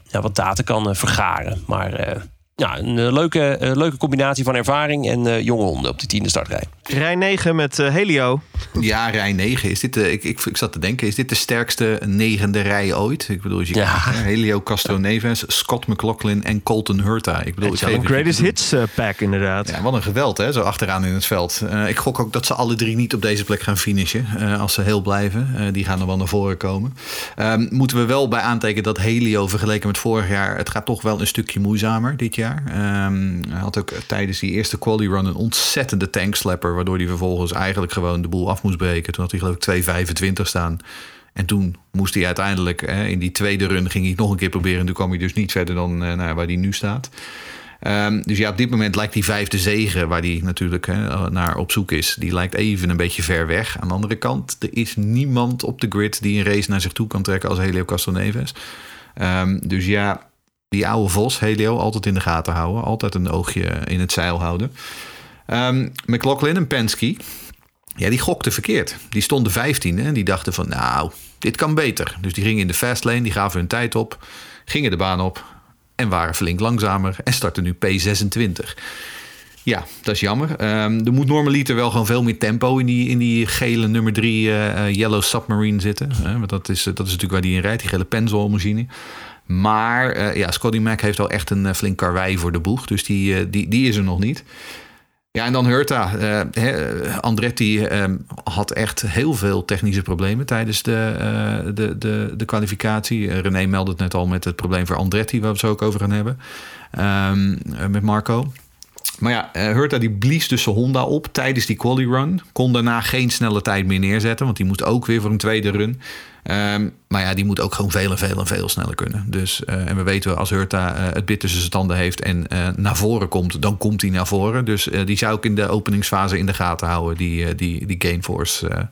ja, wat data kan vergaren. Maar ja, een uh, leuke, uh, leuke combinatie van ervaring en uh, jonge honden op de tiende startrij. Rij 9 met Helio. Ja, rij 9. Is dit de, ik, ik, ik zat te denken, is dit de sterkste negende rij ooit? Ik bedoel, je ja. kijkt, Helio Castro Neves, Scott McLaughlin en Colton Hurta. Ik bedoel, het is een greatest hits pack inderdaad. Ja, wat een geweld hè, zo achteraan in het veld. ik gok ook dat ze alle drie niet op deze plek gaan finishen. als ze heel blijven. die gaan er wel naar voren komen. Um, moeten we wel bij aantekenen dat Helio vergeleken met vorig jaar... het gaat toch wel een stukje moeizamer dit jaar. Um, hij had ook tijdens die eerste quali run een ontzettende tankslapper, waardoor hij vervolgens eigenlijk gewoon de boel af moest breken. Toen had hij geloof ik 2,25 staan. En toen moest hij uiteindelijk in die tweede run ging hij nog een keer proberen. En toen kwam hij dus niet verder dan uh, nou, waar hij nu staat. Um, dus ja, op dit moment lijkt die vijfde zegen, waar hij natuurlijk hè, naar op zoek is, die lijkt even een beetje ver weg. Aan de andere kant, er is niemand op de grid die een race naar zich toe kan trekken als Helio Castroneves. Um, dus ja, die oude Vos, Helio, altijd in de gaten houden. Altijd een oogje in het zeil houden. Um, McLaughlin en Penske, ja, die gokten verkeerd. Die stonden 15 en die dachten van, nou, dit kan beter. Dus die gingen in de fastlane, die gaven hun tijd op, gingen de baan op en waren flink langzamer en starten nu P26. Ja, dat is jammer. Um, er moet normaliter wel gewoon veel meer tempo in die, in die gele nummer 3 uh, Yellow Submarine zitten. Want dat is, dat is natuurlijk waar die in rijdt, die gele Pennzoil-machine. Maar uh, ja, Scotty Mac heeft wel echt een uh, flink karwei voor de boeg. Dus die, uh, die, die is er nog niet. Ja, en dan Hurta. Andretti had echt heel veel technische problemen tijdens de, de, de, de kwalificatie. René meldde het net al met het probleem voor Andretti, waar we het zo ook over gaan hebben. Um, met Marco. Maar ja, Hurta die blies dus Honda op tijdens die quali run. Kon daarna geen snelle tijd meer neerzetten, want die moest ook weer voor een tweede run. Um, maar ja, die moet ook gewoon veel en veel en veel sneller kunnen. Dus, uh, en we weten als Hurta uh, het bit tussen zijn tanden heeft en naar voren komt, dan komt hij naar voren. Dus die zou ik in de openingsfase in de gaten houden, die, die, die Gainforce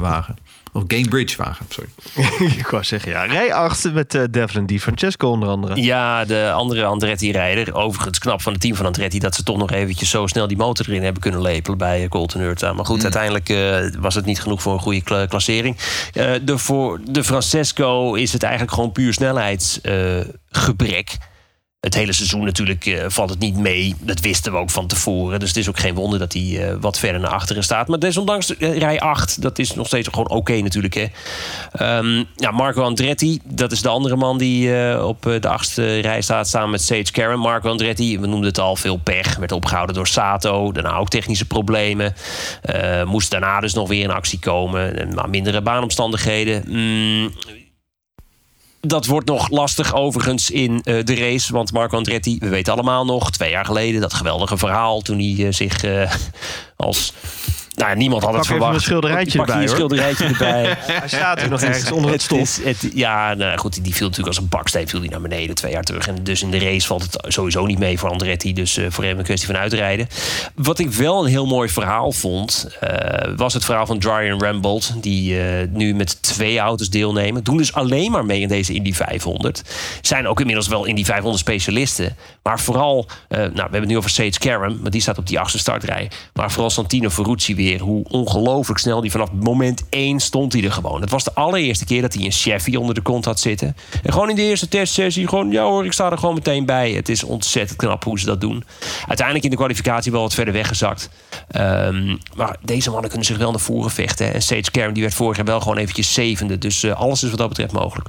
wagen. Of Gamebridge wagen, sorry. ik wou zeggen, ja. Rij 8 met uh, Devlin Di Francesco onder andere. Ja, de andere Andretti-rijder. Overigens knap van het team van Andretti... dat ze toch nog eventjes zo snel die motor erin hebben kunnen lepelen... bij Colton Hurta. Maar goed, mm. uiteindelijk uh, was het niet genoeg voor een goede kla klassering. Uh, de, voor de Francesco is het eigenlijk gewoon puur snelheidsgebrek het hele seizoen natuurlijk uh, valt het niet mee. Dat wisten we ook van tevoren. Dus het is ook geen wonder dat hij uh, wat verder naar achteren staat. Maar desondanks uh, rij 8, dat is nog steeds gewoon oké natuurlijk. Hè. Um, ja, Marco Andretti, dat is de andere man die op de achtste rij staat samen met Sage Karen. Marco Andretti, we noemden het al, veel pech. Werd opgehouden door Sato. Daarna ook technische problemen. moest daarna dus nog weer in actie komen. Maar mindere baanomstandigheden. Mm, dat wordt nog lastig overigens in uh, de race. Want Marco Andretti, we weten allemaal nog, twee jaar geleden... dat geweldige verhaal toen hij uh, zich uh, als nou, niemand had het verwacht. een schilderijtje Pak hier erbij, een schilderijtje erbij. Hij staat hier nog ergens onder het stof. ja, nou, goed, die viel natuurlijk als een baksteen viel die naar beneden twee jaar terug. En dus in de race valt het sowieso niet mee voor Andretti. Dus eh, voor hem een kwestie van uitrijden. Wat ik wel een heel mooi verhaal vond, eh, was het verhaal van Brian Rambold. Die eh, nu met twee auto's deelnemen. Doen dus alleen maar mee in deze Indy 500. Zijn ook inmiddels wel Indy 500 specialisten. Maar vooral, eh, nou, we hebben het nu over Sage Karam. Maar die staat op die achtste startrij. Maar vooral Santino Ferrucci weer. Hoe ongelooflijk snel die vanaf moment één stond hij er gewoon. Het was de allereerste keer dat hij een Chevy onder de kont had zitten. En gewoon in de eerste testsessie gewoon... ja hoor, ik sta er gewoon meteen bij. Het is ontzettend knap hoe ze dat doen. Uiteindelijk in de kwalificatie wel wat verder weggezakt. Ehm, maar deze mannen kunnen zich wel naar voren vechten. En Sage Karam die werd vorig jaar wel gewoon eventjes zevende. Dus eh, alles is wat dat betreft mogelijk.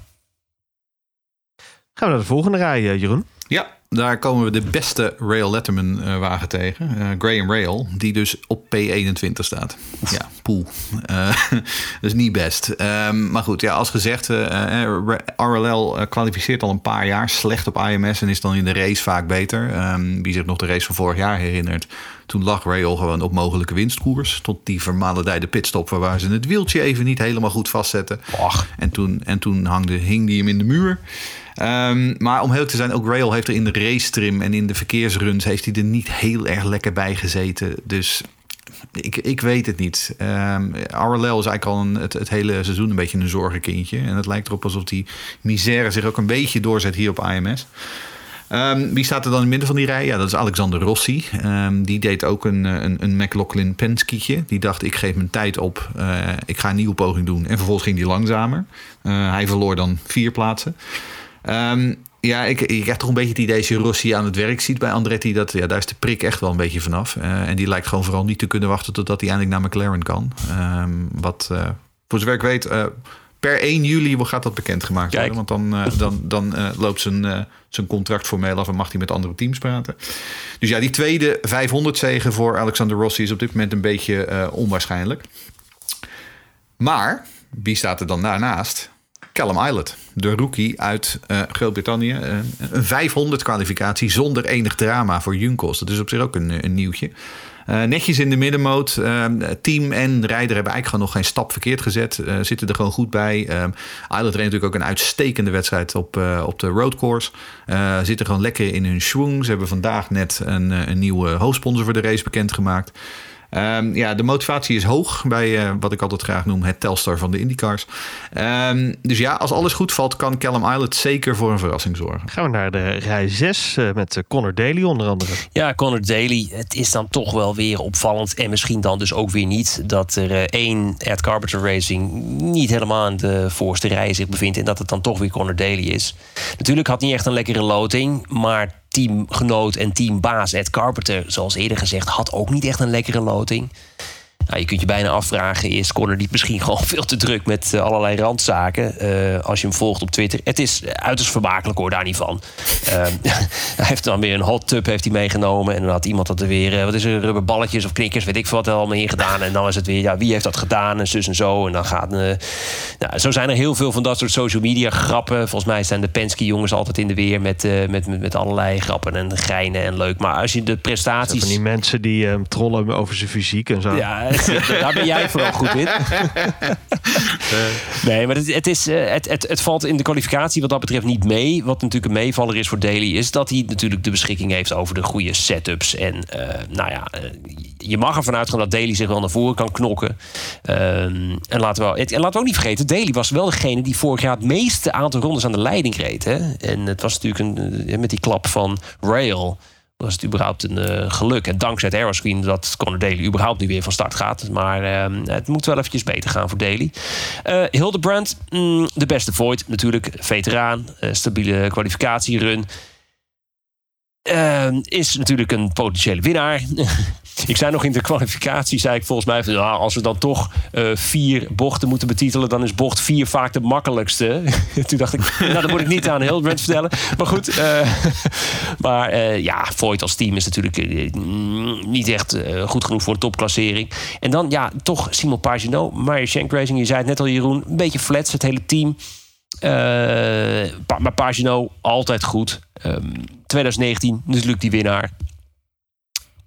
Gaan we naar de volgende rij, eh, Jeroen. Ja, daar komen we de beste Rail Letterman eh, wagen tegen. Eh, Graham Rail, die dus op P21 staat. Ja, poel. Eh, dus niet best. Ehm, maar goed, ja, als gezegd, eh, RLL kwalificeert al een paar jaar slecht op IMS en is dan in de race vaak beter. Ehm, wie zich nog de race van vorig jaar herinnert, toen lag Rail gewoon op mogelijke winstkoers. Tot die vermalendijde pitstop waar ze het wieltje even niet helemaal goed vastzetten. Och. En toen, en toen hangde, hing die hem in de muur. Ehm, maar om heel te zijn, ook Rail heeft er in de race trim en in de verkeersruns heeft hij er niet heel erg lekker bij gezeten. Dus ik, ik weet het niet. Ehm RLL is eigenlijk al een, het, het hele seizoen een beetje een zorgenkindje. En het lijkt erop alsof die misère zich ook een beetje doorzet hier op AMS. Ehm, wie staat er dan in het midden van die rij? Ja, dat is Alexander Rossi. Die deed ook een, een, een McLaughlin Penskietje. Die dacht, ik geef mijn tijd op. Eh, ik ga een nieuwe poging doen. En vervolgens ging hij langzamer. Eh, hij verloor dan vier plaatsen. Ehm, ja, ik, ik krijg toch een beetje het idee als je Rossi aan het werk ziet bij Andretti. Dat, ja, daar is de prik echt wel een beetje vanaf. Eh, en die lijkt gewoon vooral niet te kunnen wachten totdat hij eindelijk naar McLaren kan. Ehm, wat, eh, voor zover ik weet, eh, per 1 juli gaat dat bekendgemaakt Kijk. worden. Want dan, dan, dan loopt zijn, zijn contract formeel af en mag hij met andere teams praten. Dus ja, die tweede 500 zegen voor Alexander Rossi is op dit moment een beetje onwaarschijnlijk. Maar wie staat er dan daarnaast? Callum Islet, de rookie uit eh, Groot-Brittannië. Eh, een 500 kwalificatie zonder enig drama voor Junkos. Dat is op zich ook een, een nieuwtje. Eh, netjes in de middenmoot. Team en rijder hebben eigenlijk gewoon nog geen stap verkeerd gezet. Zitten er gewoon goed bij. Islet reed natuurlijk ook een uitstekende wedstrijd op, op de roadcourse. Zitten gewoon lekker in hun schwung. Ze hebben vandaag net een, een nieuwe hoofdsponsor voor de race bekendgemaakt. Ehm, ja, de motivatie is hoog bij eh, wat ik altijd graag noem het Telstar van de IndyCars. Ehm, dus ja, als alles goed valt, kan Callum Islet zeker voor een verrassing zorgen. Gaan we naar de rij 6 eh, met eh, Connor Daly onder andere. Ja, Connor Daly. Het is dan toch wel weer opvallend. En misschien dan dus ook weer niet dat er één Ed Carpenter Racing niet helemaal aan de voorste rij zich bevindt. En dat het dan toch weer Connor Daly is. Natuurlijk had niet echt een lekkere loting. Maar teamgenoot en teambaas Ed Carpenter, zoals eerder gezegd, had ook niet echt een lekkere loting. Nou, je kunt je bijna afvragen, is Connor niet misschien gewoon veel te druk met eh, allerlei randzaken? eh, als je hem volgt op Twitter. Het is uiterst vermakelijk hoor, daar niet van. Ehm, hij heeft dan weer een hot tub heeft hij meegenomen. En dan had iemand dat er weer, eh, wat is er, rubberballetjes of knikkers, weet ik veel wat er allemaal in gedaan. En dan is het weer, ja, wie heeft dat gedaan? En zus en zo. En dan gaat, eh, nou, zo zijn er heel veel van dat soort social media grappen. Volgens mij zijn de Penske jongens altijd in de weer met, eh, met, met, met allerlei grappen en geinen en leuk. Maar als je de prestaties... Van die mensen die eh, trollen over zijn fysiek en zo. Ja, daar ben jij vooral goed in. Nee, maar het, het, is, eh, het, het, het valt in de kwalificatie wat dat betreft niet mee. Wat natuurlijk een meevaller is voor Daly... is dat hij natuurlijk de beschikking heeft over de goede setups. En eh, nou ja, eh, je mag ervan uitgaan dat Daly zich wel naar voren kan knokken. Ehm, en, laten we, en laten we ook niet vergeten... Daly was wel degene die vorig jaar het meeste aantal rondes aan de leiding reed. Hè? En het was natuurlijk een, met die klap van Rail was het überhaupt een eh, geluk. En dankzij het aeroscreen dat Conor Daly überhaupt nu weer van start gaat. Maar eh, het moet wel eventjes beter gaan voor Daly. Eh Hildebrand, mm, de beste Void natuurlijk. Veteraan, eh, stabiele kwalificatierun. Eh, is natuurlijk een potentiële winnaar. ik zei nog in de kwalificatie, zei ik volgens mij... Nou, als we dan toch eh, vier bochten moeten betitelen... dan is bocht vier vaak de makkelijkste. Toen dacht ik, nou, dat moet ik niet aan Hildebrand vertellen. Maar goed, eh, maar eh, ja, Voigt als team is natuurlijk mm, niet echt goed genoeg voor een topklassering. En dan, ja, toch Simon Pagenaud, Meyer Shank Racing. Je zei het net al, Jeroen. Een beetje flats, het hele team. Eh, pa- maar Pagenaud, altijd goed. Ehm, 2019, natuurlijk die winnaar.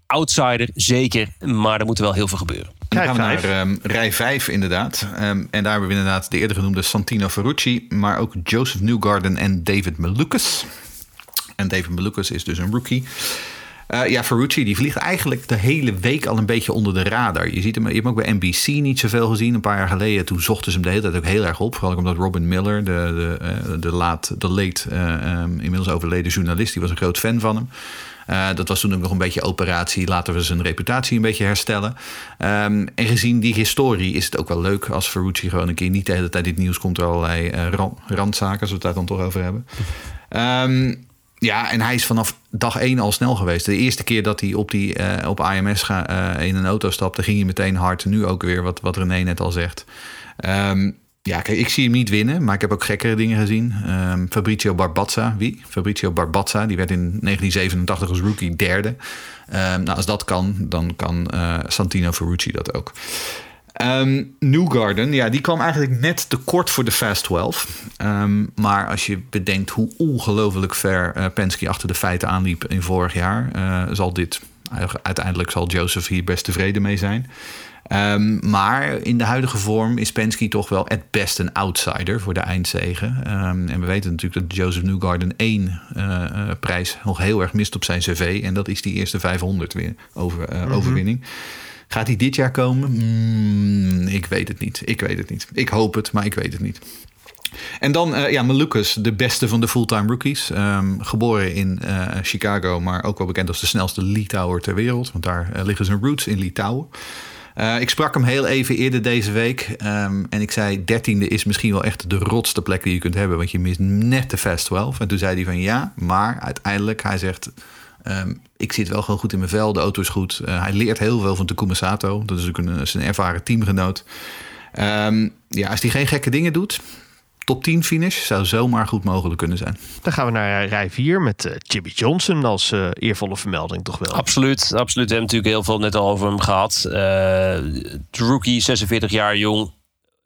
Outsider, zeker. Maar er moet wel heel veel gebeuren. Dan gaan we naar ehm, rij 5 inderdaad. Ehm, en daar hebben we inderdaad de eerder genoemde Santino Ferrucci, maar ook Joseph Newgarden en David Malukas. En David Malukas is dus een rookie. Eh, ja, Ferrucci die vliegt eigenlijk de hele week al een beetje onder de radar. Je, ziet hem, je hebt hem ook bij NBC niet zoveel gezien. Een paar jaar geleden, toen zochten ze hem de hele tijd ook heel erg op. Vooral omdat Robin Miller, de, de, eh, de, laat, de late, eh, ehm, inmiddels overleden journalist, die was een groot fan van hem. Dat was toen ook nog een beetje operatie. Laten we zijn reputatie een beetje herstellen. Ehm, en gezien die historie is het ook wel leuk als Ferrucci gewoon een keer niet de hele tijd het nieuws komt door allerlei ran- randzaken, als we het daar dan toch over hebben. Ehm, ja, en hij is vanaf dag één al snel geweest. De eerste keer dat hij op, die, eh, op AMS ga, eh, in een auto stapte, ging hij meteen hard. Nu ook weer, wat, wat René net al zegt. Ehm, ja, kijk, ik zie hem niet winnen, maar ik heb ook gekkere dingen gezien. Ehm, Fabricio Barbazza, wie? Fabricio Barbazza, die werd in 1987 als rookie derde. Ehm, nou, als dat kan, dan kan eh, Santino Ferrucci dat ook. Ehm Newgarden, ja, die kwam eigenlijk net te kort voor de Fast 12. Ehm, maar als je bedenkt hoe ongelooflijk ver eh, Penske achter de feiten aanliep in vorig jaar, eh, zal dit uiteindelijk zal Joseph hier best tevreden mee zijn. Ehm, maar in de huidige vorm is Penske toch wel het best een outsider voor de eindzegen. En we weten natuurlijk dat Joseph Newgarden één eh, eh, prijs nog heel erg mist op zijn cv. En dat is die eerste 500 weer over, eh, overwinning. Gaat hij dit jaar komen? Mm, ik weet het niet. Ik weet het niet. Ik hoop het, maar ik weet het niet. En dan eh ja, Malukas, de beste van de fulltime rookies. Ehm, geboren in eh, Chicago, maar ook wel bekend als de snelste Litouwer ter wereld. Want daar eh, liggen zijn roots in Litouwen. Ik sprak hem heel even eerder deze week. ehm, en ik zei, dertiende is misschien wel echt de rotste plek die je kunt hebben. Want je mist net de Fast 12. En toen zei hij van ja, maar uiteindelijk, hij zegt... ehm, ik zit wel gewoon goed in mijn vel, de auto is goed. Eh, hij leert heel veel van Takuma Sato. Dat is ook een, zijn ervaren teamgenoot. Ehm, ja, als hij geen gekke dingen doet... Top 10 finish zou zomaar goed mogelijk kunnen zijn. Dan gaan we naar eh, rij 4 met eh, Jimmy Johnson als eh, eervolle vermelding toch wel. Absoluut, absoluut. We hebben natuurlijk heel veel net al over hem gehad. Eh, rookie, 46 jaar jong.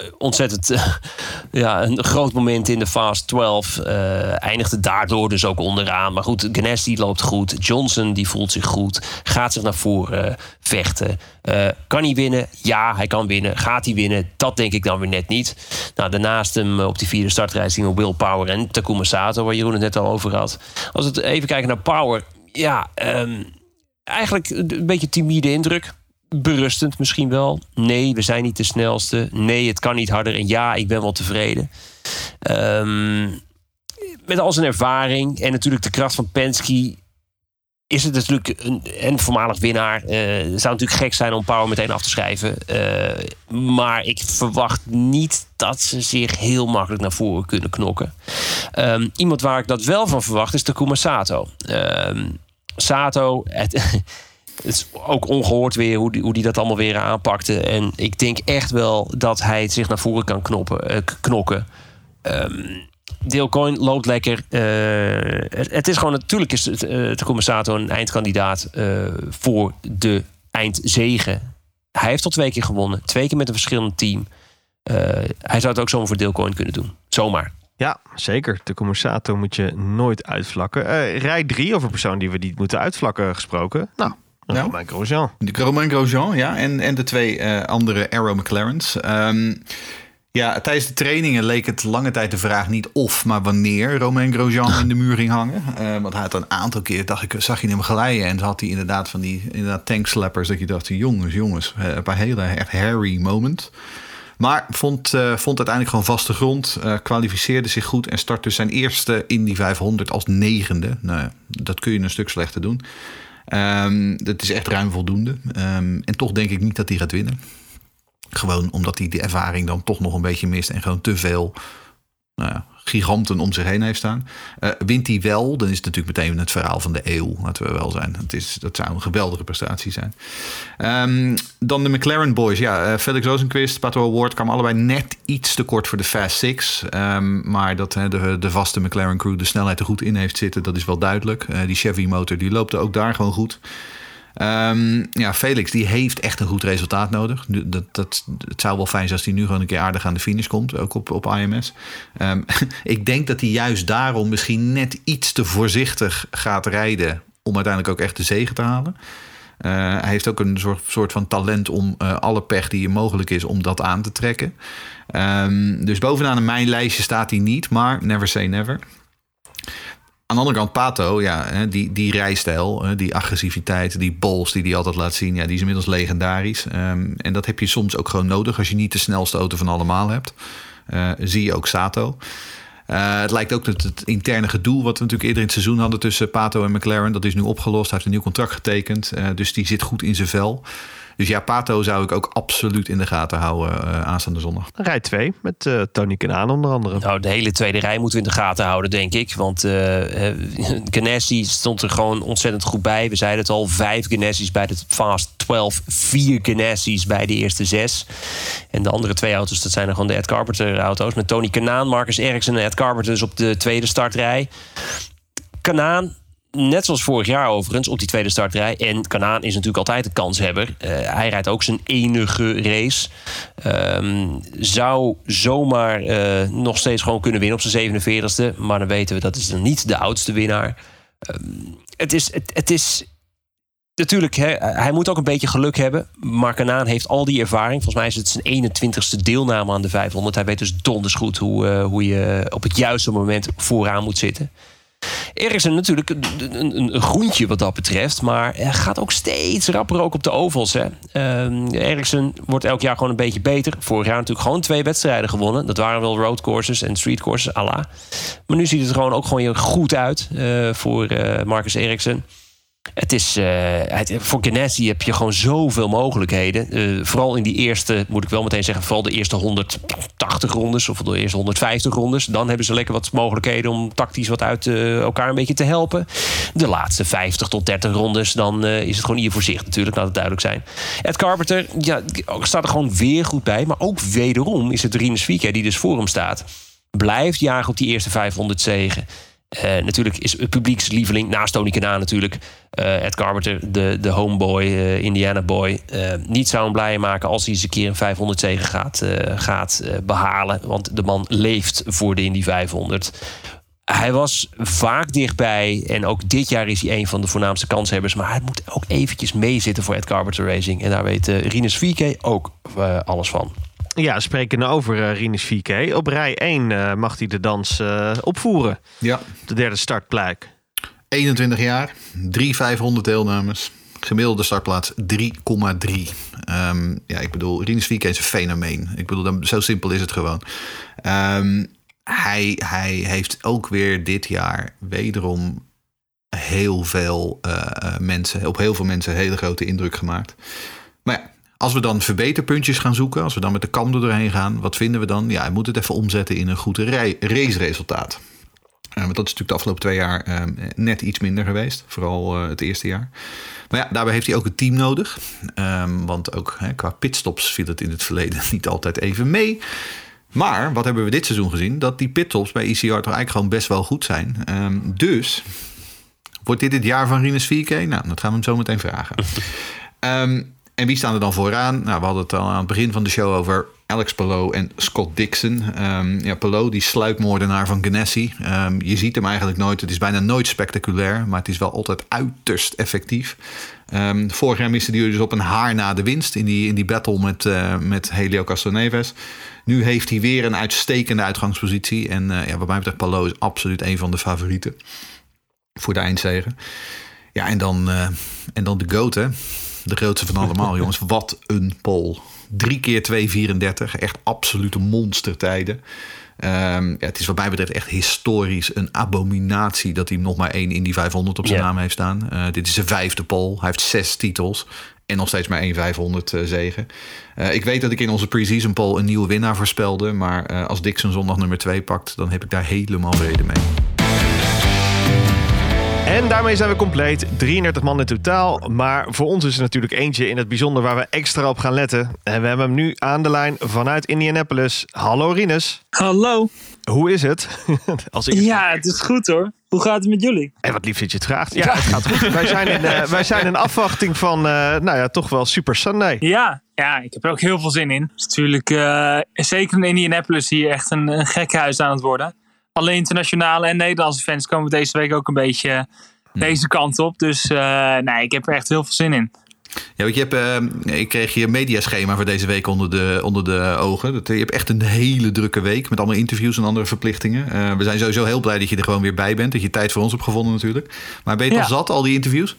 Eh, Ontzettend eh, ja, een groot moment in de Fast 12. eh, eindigde daardoor dus ook onderaan. Maar goed, Ganassi loopt goed. Johnson die voelt zich goed. Gaat zich naar voren vechten. Kan hij winnen? Ja, hij kan winnen. Gaat hij winnen? Dat denk ik dan weer net niet. Nou, daarnaast hem op die vierde startreis zien we Will Power en Takuma Sato, waar Jeroen het net al over had. Als we even kijken naar Power. Ja, ehm, eigenlijk een beetje timide indruk. Berustend misschien wel. Nee, we zijn niet de snelste. Nee, het kan niet harder. En ja, ik ben wel tevreden. Ehm, met al zijn ervaring en natuurlijk de kracht van Penske... is het natuurlijk een, een voormalig winnaar. Eh, zou natuurlijk gek zijn om Power meteen af te schrijven. Eh, maar ik verwacht niet dat ze zich heel makkelijk naar voren kunnen knokken. Ehm, iemand waar ik dat wel van verwacht is Takuma Sato. Ehm, Sato, het, het is ook ongehoord weer hoe die, hoe die dat allemaal weer aanpakte. En ik denk echt wel dat hij zich naar voren kan knoppen, eh, knokken. Ehm Dale Coyne loopt lekker. Eh, het, het is gewoon natuurlijk is het, eh, Takuma Sato een eindkandidaat eh, voor de eindzegen. Hij heeft al twee keer gewonnen, twee keer met een verschillend team. Eh, hij zou het ook zomaar voor Coyne kunnen doen. Zomaar. Ja, zeker. De Sato moet je nooit uitvlakken. Eh, rij 3 over persoon die we niet moeten uitvlakken gesproken. Nou, Ja. Romain Grosjean. De Romain Grosjean, ja. En, en de twee eh, andere Aero McLaren's. Ehm, ja, tijdens de trainingen leek het lange tijd de vraag niet of, maar wanneer Romain Grosjean in de muur ging hangen. Eh, want hij had een aantal keer, dacht ik, zag je hem glijden. En had hij inderdaad van die inderdaad tankslappers. Dat je dacht, jongens, jongens. eh, Een paar hele echt hairy moment. Maar vond, eh, vond uiteindelijk gewoon vaste grond. kwalificeerde zich goed en startte zijn eerste Indy 500 als negende. Nou, ja, dat kun je een stuk slechter doen. Ehm, dat is echt ruim voldoende. Ehm, en toch denk ik niet dat hij gaat winnen. Gewoon omdat hij de ervaring dan toch nog een beetje mist. En gewoon te veel nou ja, giganten om zich heen heeft staan. Eh, wint hij wel, dan is het natuurlijk meteen het verhaal van de eeuw. Laten we wel zijn. Het is, dat zou een geweldige prestatie zijn. Ehm, dan de McLaren boys. Ja, eh, Felix Rosenquist, Pato Award kwamen allebei net iets te kort voor de Fast Six. Ehm, maar dat de, de vaste McLaren crew de snelheid er goed in heeft zitten, dat is wel duidelijk. Eh, die Chevy motor die loopt er ook daar gewoon goed. Ehm, ja, Felix die heeft echt een goed resultaat nodig. Dat, dat, het zou wel fijn zijn als hij nu gewoon een keer aardig aan de finish komt, ook op, op IMS. Ehm, ik denk dat hij juist daarom misschien net iets te voorzichtig gaat rijden om uiteindelijk ook echt de zegen te halen. Eh, hij heeft ook een soort, van talent om eh, alle pech die mogelijk is, om dat aan te trekken. Ehm, dus bovenaan mijn lijstje staat hij niet, maar never say never. Aan de andere kant, Pato, ja, die, die rijstijl, die agressiviteit, die bols die hij altijd laat zien, ja, die is inmiddels legendarisch. Ehm, en dat heb je soms ook gewoon nodig als je niet de snelste auto van allemaal hebt. Eh, zie je ook Sato. Eh, het lijkt ook dat het interne gedoe, wat we natuurlijk eerder in het seizoen hadden tussen Pato en McLaren, dat is nu opgelost. Hij heeft een nieuw contract getekend, eh, dus die zit goed in zijn vel. Dus ja, Pato zou ik ook absoluut in de gaten houden uh, aanstaande zondag. Rij 2 met uh, Tony Kanaan onder andere. Nou, de hele tweede rij moeten we in de gaten houden, denk ik. Want uh, Ganassi stond er gewoon ontzettend goed bij. We zeiden het al, vijf Ganassi's bij de Fast 12. Vier Ganassi's bij de eerste zes. En de andere twee auto's, dat zijn er gewoon de Ed Carpenter auto's. Met Tony Kanaan, Marcus Eriksen en Ed Carpenter dus op de tweede startrij. Kanaan net zoals vorig jaar overigens, op die tweede startrij. En Kanaan is natuurlijk altijd de kanshebber. Uh, hij rijdt ook zijn enige race. Um, zou zomaar uh, nog steeds gewoon kunnen winnen op zijn 47ste. Maar dan weten we dat is dan niet de oudste winnaar. Um, het is... Het, het is Natuurlijk, hè, hij moet ook een beetje geluk hebben. Maar Kanaan heeft al die ervaring. Volgens mij is het zijn 21ste deelname aan de 500. Hij weet dus donders goed hoe, uh, hoe je op het juiste moment vooraan moet zitten. Eriksen natuurlijk een, een, een, groentje wat dat betreft. Maar gaat ook steeds rapper ook op de ovals. Hè. Uh, Eriksen wordt elk jaar gewoon een beetje beter. Vorig jaar natuurlijk gewoon twee wedstrijden gewonnen. Dat waren wel road courses en street courses, Allah. Maar nu ziet het gewoon ook gewoon goed uit uh, voor uh, Marcus Eriksen. Het is, uh, het, voor Ganassi heb je gewoon zoveel mogelijkheden. Uh, vooral in die eerste, moet ik wel meteen zeggen, vooral de eerste 180 rondes of de eerste 150 rondes. Dan hebben ze lekker wat mogelijkheden om tactisch wat uit uh, elkaar een beetje te helpen. De laatste 50 tot 30 rondes, dan is het gewoon hier voor zich natuurlijk, laat het duidelijk zijn. Ed Carpenter ja, staat er gewoon weer goed bij. Maar ook wederom is het Rinus Vieke, die dus voor hem staat. Blijft jagen op die eerste 500 zegen. Uh, natuurlijk is het publiekslieveling, naast Tony Kanaan natuurlijk, uh, Ed Carpenter, de, de homeboy, uh, Indiana boy. niet zou hem blij maken als hij eens een keer een 500 zegen gaat, gaat behalen. Want de man leeft voor de Indy 500. Hij was vaak dichtbij en ook dit jaar is hij een van de voornaamste kanshebbers. Maar hij moet ook eventjes meezitten voor Ed Carpenter Racing. En daar weet Rinus Vieke ook alles van. Ja, spreken over uh, Rinus 4K. Op rij 1 uh, mag hij de dans uh, opvoeren. Ja. De derde startplek. 21 jaar, 3 500 deelnames. Gemiddelde startplaats 3,3. Um, ja, ik bedoel, Rinus 4K is een fenomeen. Ik bedoel, zo simpel is het gewoon. Um, hij, hij heeft ook weer dit jaar wederom heel veel mensen, op heel veel mensen een hele grote indruk gemaakt. Maar ja, als we dan verbeterpuntjes gaan zoeken, als we dan met de kam er doorheen gaan, wat vinden we dan? Ja, hij moet het even omzetten in een goed raceresultaat. Uh, want dat is natuurlijk de afgelopen twee jaar uh, net iets minder geweest. Vooral uh, het eerste jaar. Maar ja, daarbij heeft hij ook een team nodig. Um, want ook hè, qua pitstops viel het in het verleden niet altijd even mee. Maar wat hebben we dit seizoen gezien? Dat die pitstops bij ECR toch eigenlijk gewoon best wel goed zijn. Um, dus wordt dit het jaar van Rinus 4K? Nou, dat gaan we hem zo meteen vragen. um, en wie staan er dan vooraan? Nou, we hadden het al aan het begin van de show over Alex Palou en Scott Dixon. Um, ja, Palou, die sluipmoordenaar van Ganassi. Um, je ziet hem eigenlijk nooit. Het is bijna nooit spectaculair, maar het is wel altijd uiterst effectief. Um, vorig jaar miste hij dus op een haar na de winst in die, in die battle met, uh, met Helio Castroneves. Nu heeft hij weer een uitstekende uitgangspositie. En uh, ja, wat mij betreft, Palou is absoluut een van de favorieten voor de eindzegen. Ja, en dan, uh, en dan de GOAT, hè. De grootste van allemaal, jongens. Wat een pol. Drie keer 2,34. Echt absolute monstertijden. Um, ja, het is wat mij betreft echt historisch een abominatie dat hij nog maar één in die 500 op zijn naam heeft staan. Uh, dit is zijn vijfde pol. Hij heeft zes titels en nog steeds maar één 500 uh, zegen. Uh, ik weet dat ik in onze pre-season poll een nieuwe winnaar voorspelde. Maar als Dixon zondag nummer 2 pakt, dan heb ik daar helemaal vrede mee. En daarmee zijn we compleet. 33 man in totaal. Maar voor ons is er natuurlijk eentje in het bijzonder waar we extra op gaan letten. En we hebben hem nu aan de lijn vanuit Indianapolis. Hallo Rinus. Hallo. Hoe is het? Als. Ja, het is goed hoor. Hoe gaat het met jullie? En wat lief dat je het vraagt. Ja, het gaat goed. wij, zijn in, uh, wij zijn in afwachting van, uh, nou ja, toch wel Super Sunday. Ja, ja, ik heb er ook heel veel zin in. Het is natuurlijk, uh, zeker in Indianapolis, hier echt een, een gek huis aan het worden. Alle internationale en Nederlandse fans komen deze week ook een beetje deze kant op. Dus nee, ik heb er echt heel veel zin in. Ja, want je hebt, eh, ik kreeg je mediaschema voor deze week onder de, onder de ogen. Dat, je hebt echt een hele drukke week met allemaal interviews en andere verplichtingen. Eh, we zijn sowieso heel blij dat je er gewoon weer bij bent. Dat je tijd voor ons hebt gevonden natuurlijk. Maar ben je Ja. al zat, al die interviews?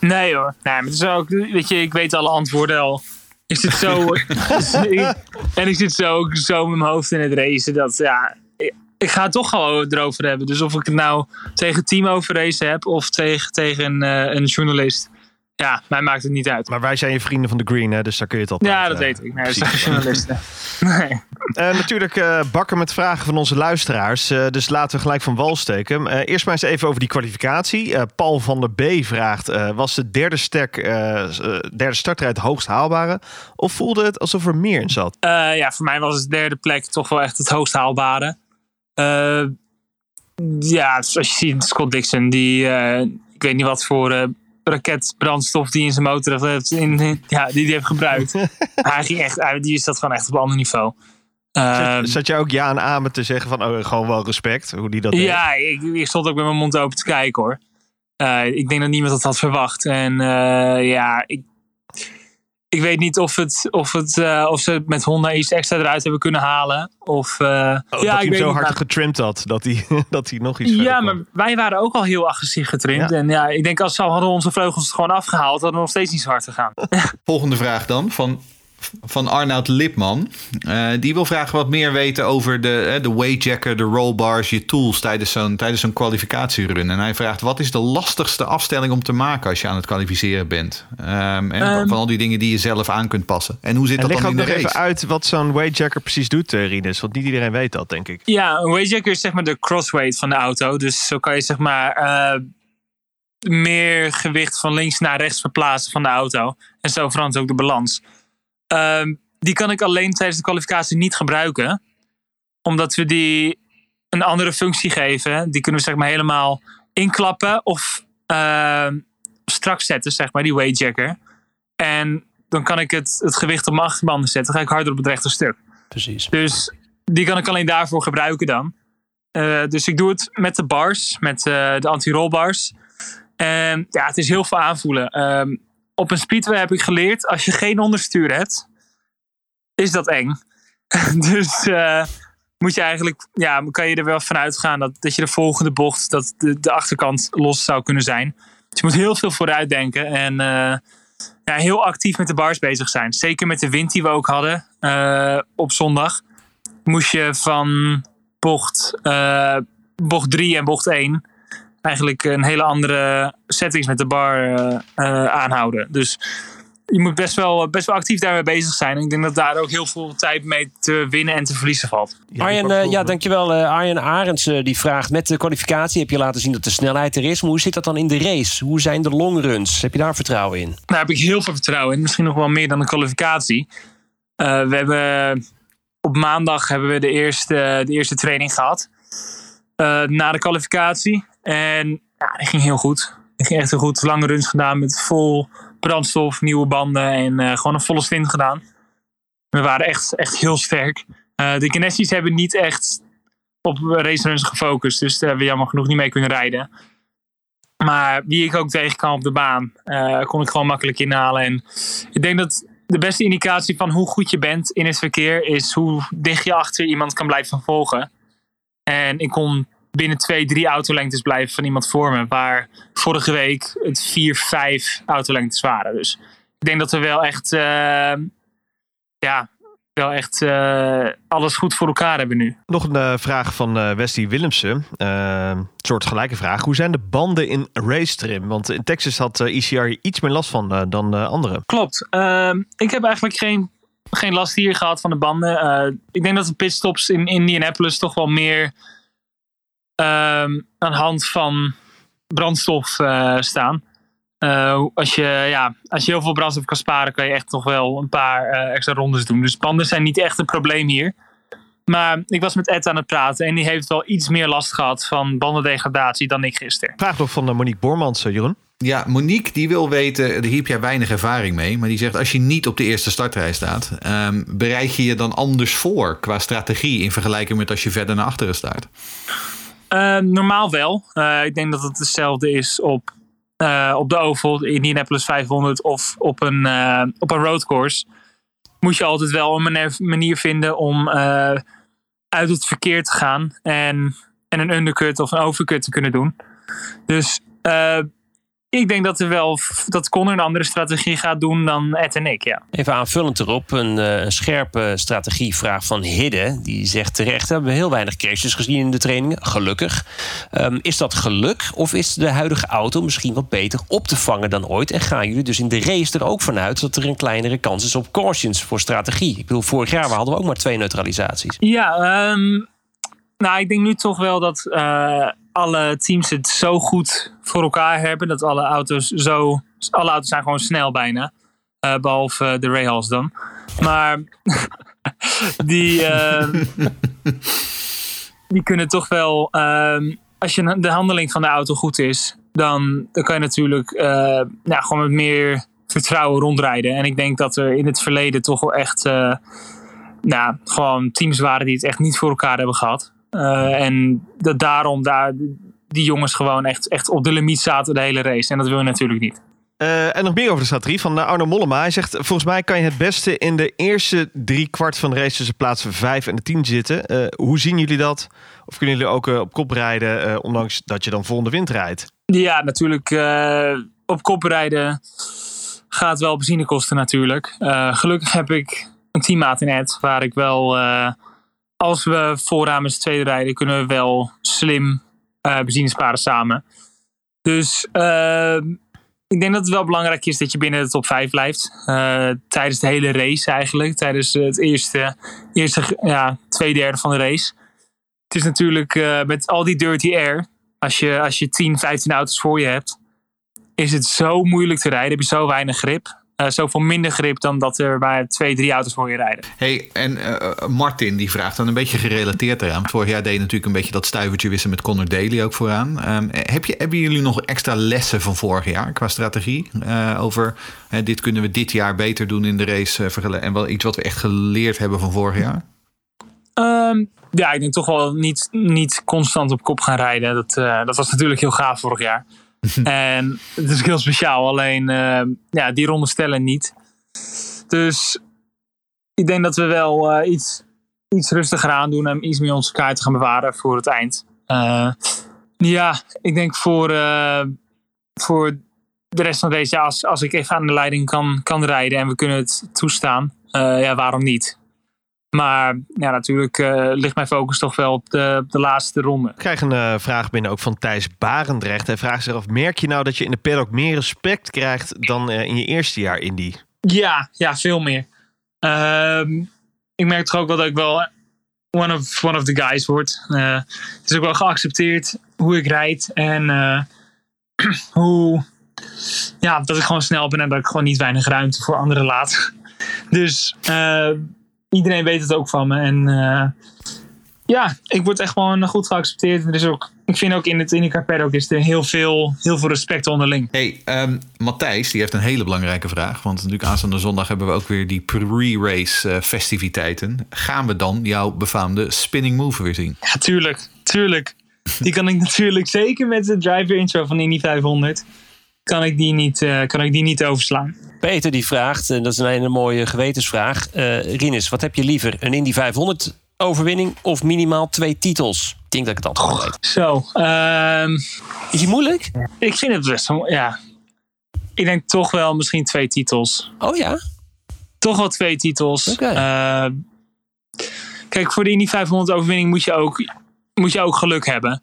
Nee hoor. Nee, maar het is ook, weet je, ik weet alle antwoorden al. Ik zit zo. en ik zit zo, zo met mijn hoofd in het racen. Dat ja. Ik- ga het toch gewoon erover hebben. Dus of ik het nou tegen over racen heb. of tegen, tegen eh, een journalist. Ja, mij maakt het niet uit. Maar wij zijn je vrienden van de Green, hè, dus daar kun je het altijd. Ja, dat eh, weet ik. Nee, dat journalisten. Nee. Eh, natuurlijk bakken met vragen van onze luisteraars. Dus laten we gelijk van wal steken. Eerst maar eens even over die kwalificatie. Paul van der B vraagt: Was de derde, stek, derde starter het hoogst haalbare? Of voelde het alsof er meer in zat? Ja, voor mij was de derde plek toch wel echt het hoogst haalbare. Eh, ja, dus als je ziet, Scott Dixon, die, eh, ik weet niet wat voor eh, raketbrandstof die in zijn motor heeft, in, ja, die die heeft gebruikt. Hij ging echt, die is dat gewoon echt op een ander niveau. Ehm, Zat, zat jij ook ja en amen te zeggen van oh, gewoon wel respect, hoe die dat deed? ja, ik, ik stond ook met mijn mond open te kijken hoor. Ik denk dat niemand dat had verwacht. En ja, ik, ik weet niet of, het, of, het, eh, of ze het met Honda iets extra eruit hebben kunnen halen. Of, eh, Oh, ja, dat ik hij hem zo hard maar- getrimd had, dat hij, dat hij nog iets Ja, maar wij waren ook al heel agressief getrimd. Ja. En ja, ik denk als ze hadden onze vleugels het gewoon afgehaald, hadden we nog steeds niet zo hard gegaan. Volgende vraag dan van, van Arnoud Lipman. Eh, die wil vragen wat meer weten over de, eh, de wayjacker, de rollbars, je tools tijdens zo'n, tijdens zo'n kwalificatierun. En hij vraagt wat is de lastigste afstelling om te maken als je aan het kwalificeren bent? Ehm, en Ehm. van al die dingen die je zelf aan kunt passen. En hoe zit En dat leg dan ook in de nog race? even uit wat zo'n weightjacker precies doet, eh, Rinus. Want niet iedereen weet dat, denk ik. Ja, een wayjacker is zeg maar de crossweight van de auto. Dus zo kan je zeg maar eh, meer gewicht van links naar rechts verplaatsen van de auto. En zo verandert ook de balans. Ehm, die kan ik alleen tijdens de kwalificatie niet gebruiken. Omdat we die een andere functie geven. Die kunnen we zeg maar helemaal inklappen of ehm, strak zetten, zeg maar, die wayjacker. En dan kan ik het, het gewicht op mijn achterbanden zetten. Dan ga ik harder op het rechte stuk. Precies. Dus die kan ik alleen daarvoor gebruiken dan. Eh, dus ik doe het met de bars, met eh, de anti-rollbars. En ja, het is heel veel aanvoelen. Ehm, op een speedway heb ik geleerd, als je geen onderstuur hebt, is dat eng. dus eh, moet je eigenlijk, ja, kan je er wel van uitgaan dat, dat je de volgende bocht, dat de, achterkant los zou kunnen zijn. Dus je moet heel veel vooruit denken en eh, ja, heel actief met de bars bezig zijn. Zeker met de wind die we ook hadden eh, op zondag. Moest je van bocht, bocht 3 en bocht 1 eigenlijk een hele andere settings met de bar eh, eh, aanhouden. Dus je moet best wel, best wel actief daarmee bezig zijn. En ik denk dat daar ook heel veel tijd mee te winnen en te verliezen valt. Ja, Arjen, eh, ja, dankjewel. eh Arjen Arends die vraagt met de kwalificatie heb je laten zien dat de snelheid er is. Maar hoe zit dat dan in de race? Hoe zijn de longruns? Heb je daar vertrouwen in? Daar heb ik heel veel vertrouwen in. Misschien nog wel meer dan een kwalificatie. Eh, we hebben op maandag hebben we de eerste, de eerste training gehad. eh, na de kwalificatie. En ja, ging heel goed. Die ging echt heel goed. Lange runs gedaan met vol brandstof, nieuwe banden en eh, gewoon een volle stint gedaan. We waren echt, echt heel sterk. Eh, de Kinesi's hebben niet echt op raceruns gefocust. Dus daar hebben we jammer genoeg niet mee kunnen rijden. Maar wie ik ook tegenkwam op de baan, eh, kon ik gewoon makkelijk inhalen. En ik denk dat de beste indicatie van hoe goed je bent in het verkeer is hoe dicht je achter iemand kan blijven volgen. En ik kon binnen twee, drie autolengtes blijven van iemand voor me. Waar vorige week het vier, vijf autolengtes waren. Dus ik denk dat we wel echt, eh, ja, wel echt eh, alles goed voor elkaar hebben nu. Nog een eh, vraag van eh Westie Willemsen. Een soort gelijke vraag. Hoe zijn de banden in racetrim? Want in Texas had ECR hier iets meer last van dan anderen. Klopt. Ehm, ik heb eigenlijk geen, geen last hier gehad van de banden. Ik denk dat de pitstops in Indianapolis toch wel meer aan de hand van brandstof eh, staan. Eh, als, je, ja, als je heel veel brandstof kan sparen, kan je echt nog wel een paar eh, extra rondes doen. Dus banden zijn niet echt een probleem hier. Maar ik was met Ed aan het praten en die heeft wel iets meer last gehad van bandendegradatie dan ik gisteren. Vraag nog van Monique Bormans, Jeroen. Ja, Monique die wil weten, hier heb jij weinig ervaring mee, maar die zegt als je niet op de eerste startrij staat, ehm, bereid je je dan anders voor qua strategie in vergelijking met als je verder naar achteren staat? Eh, normaal wel. Eh, ik denk dat het hetzelfde is op eh, op de Oval, Indianapolis 500 of op een, eh, op een roadcourse, moet je altijd wel een manier, vinden om uit het verkeer te gaan en, en een undercut of een overcut te kunnen doen. Dus ik denk dat er wel dat Connor een andere strategie gaat doen dan Ed en ik. Ja. Even aanvullend erop, een, eh, een scherpe strategievraag van Hidde. Die zegt terecht, we hebben heel weinig crashes gezien in de trainingen. Gelukkig. Ehm, is dat geluk of is de huidige auto misschien wat beter op te vangen dan ooit? En gaan jullie dus in de race er ook vanuit dat er een kleinere kans is op cautions voor strategie? Ik bedoel, vorig jaar hadden we ook maar twee neutralisaties. Ja, ehm, nou, ik denk nu toch wel dat eh, alle teams het zo goed voor elkaar hebben. Dat alle auto's zo. Alle auto's zijn gewoon snel bijna. Eh, behalve de Rahals dan. Maar die, ehm, die kunnen toch wel. ehm, als je de handeling van de auto goed is, dan, dan kan je natuurlijk eh, nou, gewoon met meer vertrouwen rondrijden. En ik denk dat er in het verleden toch wel echt. eh, nou, gewoon teams waren die het echt niet voor elkaar hebben gehad. Eh, en dat daarom daar die jongens gewoon echt, echt op de limiet zaten de hele race. En dat wil je natuurlijk niet. Eh, en nog meer over de strategie van eh, Arno Mollema. Hij zegt, volgens mij kan je het beste in de eerste drie kwart van de race tussen plaatsen 5 en de 10 zitten. Hoe zien jullie dat? Of kunnen jullie ook op kop rijden, ondanks dat je dan volgende wind rijdt? Ja, natuurlijk op kop rijden gaat wel benzine kosten natuurlijk. Gelukkig heb ik een teammaat in Ed, waar ik wel, als we z'n tweede rijden, kunnen we wel slim eh benzine sparen samen. Dus eh, ik denk dat het wel belangrijk is dat je binnen de top 5 blijft. Eh, tijdens de hele race eigenlijk. Tijdens het eerste, eerste ja, twee derde van de race. Het is natuurlijk eh, met al die dirty air. Als je, als je 10, 15 auto's voor je hebt. Is het zo moeilijk te rijden. Heb je zo weinig grip. Eh, zoveel minder grip dan dat er maar twee, drie auto's voor je rijden. Hey, en eh, Martin die vraagt dan een beetje gerelateerd eraan. Vorig jaar deed je natuurlijk een beetje dat stuivertje wissen met Connor Daly ook vooraan. Ehm, heb je, hebben jullie nog extra lessen van vorig jaar qua strategie? Eh, over dit kunnen we dit jaar beter doen in de race. eh, en wel iets wat we echt geleerd hebben van vorig jaar? Ehm, ja, ik denk toch wel niet, niet constant op kop gaan rijden. Dat, eh, dat was natuurlijk heel gaaf vorig jaar. en het is heel speciaal. Alleen eh, ja, die ronde stellen niet. Dus ik denk dat we wel eh, iets, iets rustiger aan doen en iets meer onze kaarten gaan bewaren voor het eind. Eh, ja, ik denk voor, eh, voor de rest van deze, als, als ik even aan de leiding kan, kan rijden en we kunnen het toestaan, ja, waarom niet? Maar ja, natuurlijk eh, ligt mijn focus toch wel op de, op de laatste ronde. Ik krijg een eh, vraag binnen ook van Thijs Barendrecht. Hij vraagt zich af, merk je nou dat je in de paddock meer respect krijgt dan eh, in je eerste jaar Indy? Ja, ja, veel meer. Ehm, ik merk toch ook wel dat ik wel one of, one of the guys word. Eh, het is ook wel geaccepteerd hoe ik rijd en eh, hoe, ja, dat ik gewoon snel ben en dat ik gewoon niet weinig ruimte voor anderen laat. Dus eh, iedereen weet het ook van me. En eh, ja, ik word echt gewoon goed geaccepteerd. Er is ook, ik vind ook in het IndyCar paddock is er heel veel, heel veel respect onderling. Hey, ehm, Matthijs die heeft een hele belangrijke vraag. Want natuurlijk aanstaande zondag hebben we ook weer die pre-race eh, festiviteiten. Gaan we dan jouw befaamde spinning move weer zien? Ja, tuurlijk. Tuurlijk. Die kan ik natuurlijk zeker met de driver intro van Indy 500. Kan ik die niet, eh, kan ik die niet overslaan. Peter die vraagt, en dat is een hele mooie gewetensvraag. eh Rinus, wat heb je liever? Een Indy 500 overwinning of minimaal twee titels? Ik denk dat ik het antwoord weet. Zo. ehm, Is die moeilijk? ik vind het best wel, ja. Ik denk toch wel misschien twee titels. Oh ja? Toch wel twee titels. Eh, kijk, voor de Indy 500 overwinning moet je ook, moet je ook geluk hebben.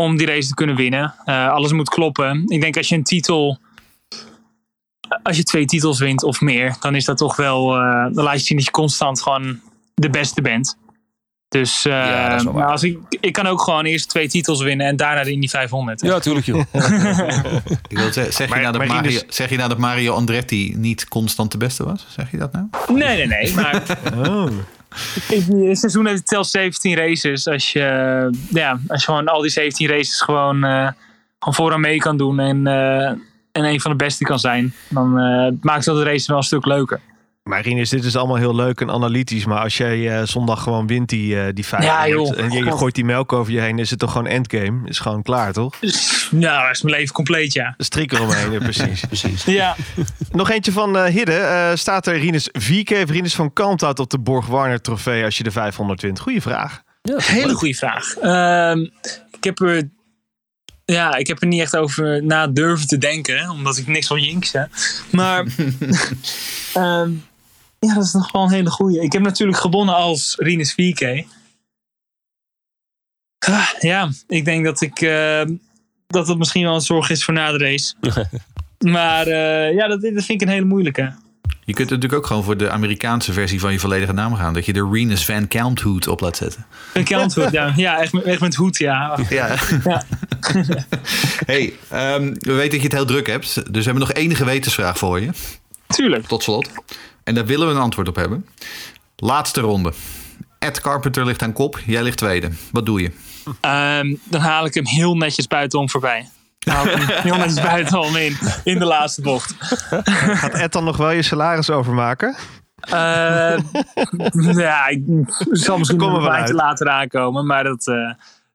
Om die race te kunnen winnen. Eh, alles moet kloppen. Ik denk als je een titel. Als je twee titels wint of meer, dan is dat toch wel. eh, dan laat je zien dat je constant gewoon de beste bent. Dus eh, Ja, als ik, ik kan ook gewoon eerst twee titels winnen en daarna de Indy 500. Ja, tuurlijk joh. Ik wil zeggen, zeg, Maar- je nou dat Mario, zeg je nou dat Mario Andretti niet constant de beste was? Zeg je dat nou? Nee, nee, nee. Maar Oh. Het seizoen heeft telt 17 races. Als je, ja, als je gewoon al die 17 races gewoon, eh, gewoon vooraan mee kan doen en, eh, en een van de beste kan zijn, dan eh, maakt dat de race wel een stuk leuker. Maar Rinus, dit is allemaal heel leuk en analytisch. Maar als jij eh, zondag gewoon wint die, eh die 500 joh. en je, gooit die melk over je heen, is het toch gewoon endgame? Is gewoon klaar, toch? Nou, dat is mijn leven compleet, ja. Strik eromheen, ja, precies. Precies. Ja, Nog eentje van eh Hidde. Eh, staat er Rinus 4K of Rinus van Kalmthout op de Borg Warner trofee als je de 500 wint? Goeie vraag. Ja, hele goede vraag. Ehm, ik heb er... Ja, ik heb er niet echt over na durven te denken, omdat ik niks wil jinxen. Maar ehm, ja, dat is nog wel een hele goeie. Ik heb natuurlijk gewonnen als Rinus 4K. Ah, ja, ik denk dat ik ehm, dat het misschien wel een zorg is voor na de race. maar eh, ja, dat, dat vind ik een hele moeilijke. Je kunt natuurlijk ook gewoon voor de Amerikaanse versie van je volledige naam gaan. Dat je de Renus Van Kalmthout op laat zetten. Een kantwoord, ja. Ja, echt, met- echt met hoed, ja. Ja. Ja. hey, ehm, we weten dat je het heel druk hebt. Dus we hebben nog één gewetensvraag voor je. Tuurlijk. Tot slot. En daar willen we een antwoord op hebben. Laatste ronde. Ed Carpenter ligt aan kop. Jij ligt tweede. Wat doe je? Ehm, dan haal ik hem heel netjes buitenom voorbij. Dan haal ik hem heel netjes buitenom in, in de laatste bocht. Gaat Ed dan nog wel je salaris overmaken? Eh, ja, ik zal misschien Kom nog een uit. later aankomen, maar dat eh,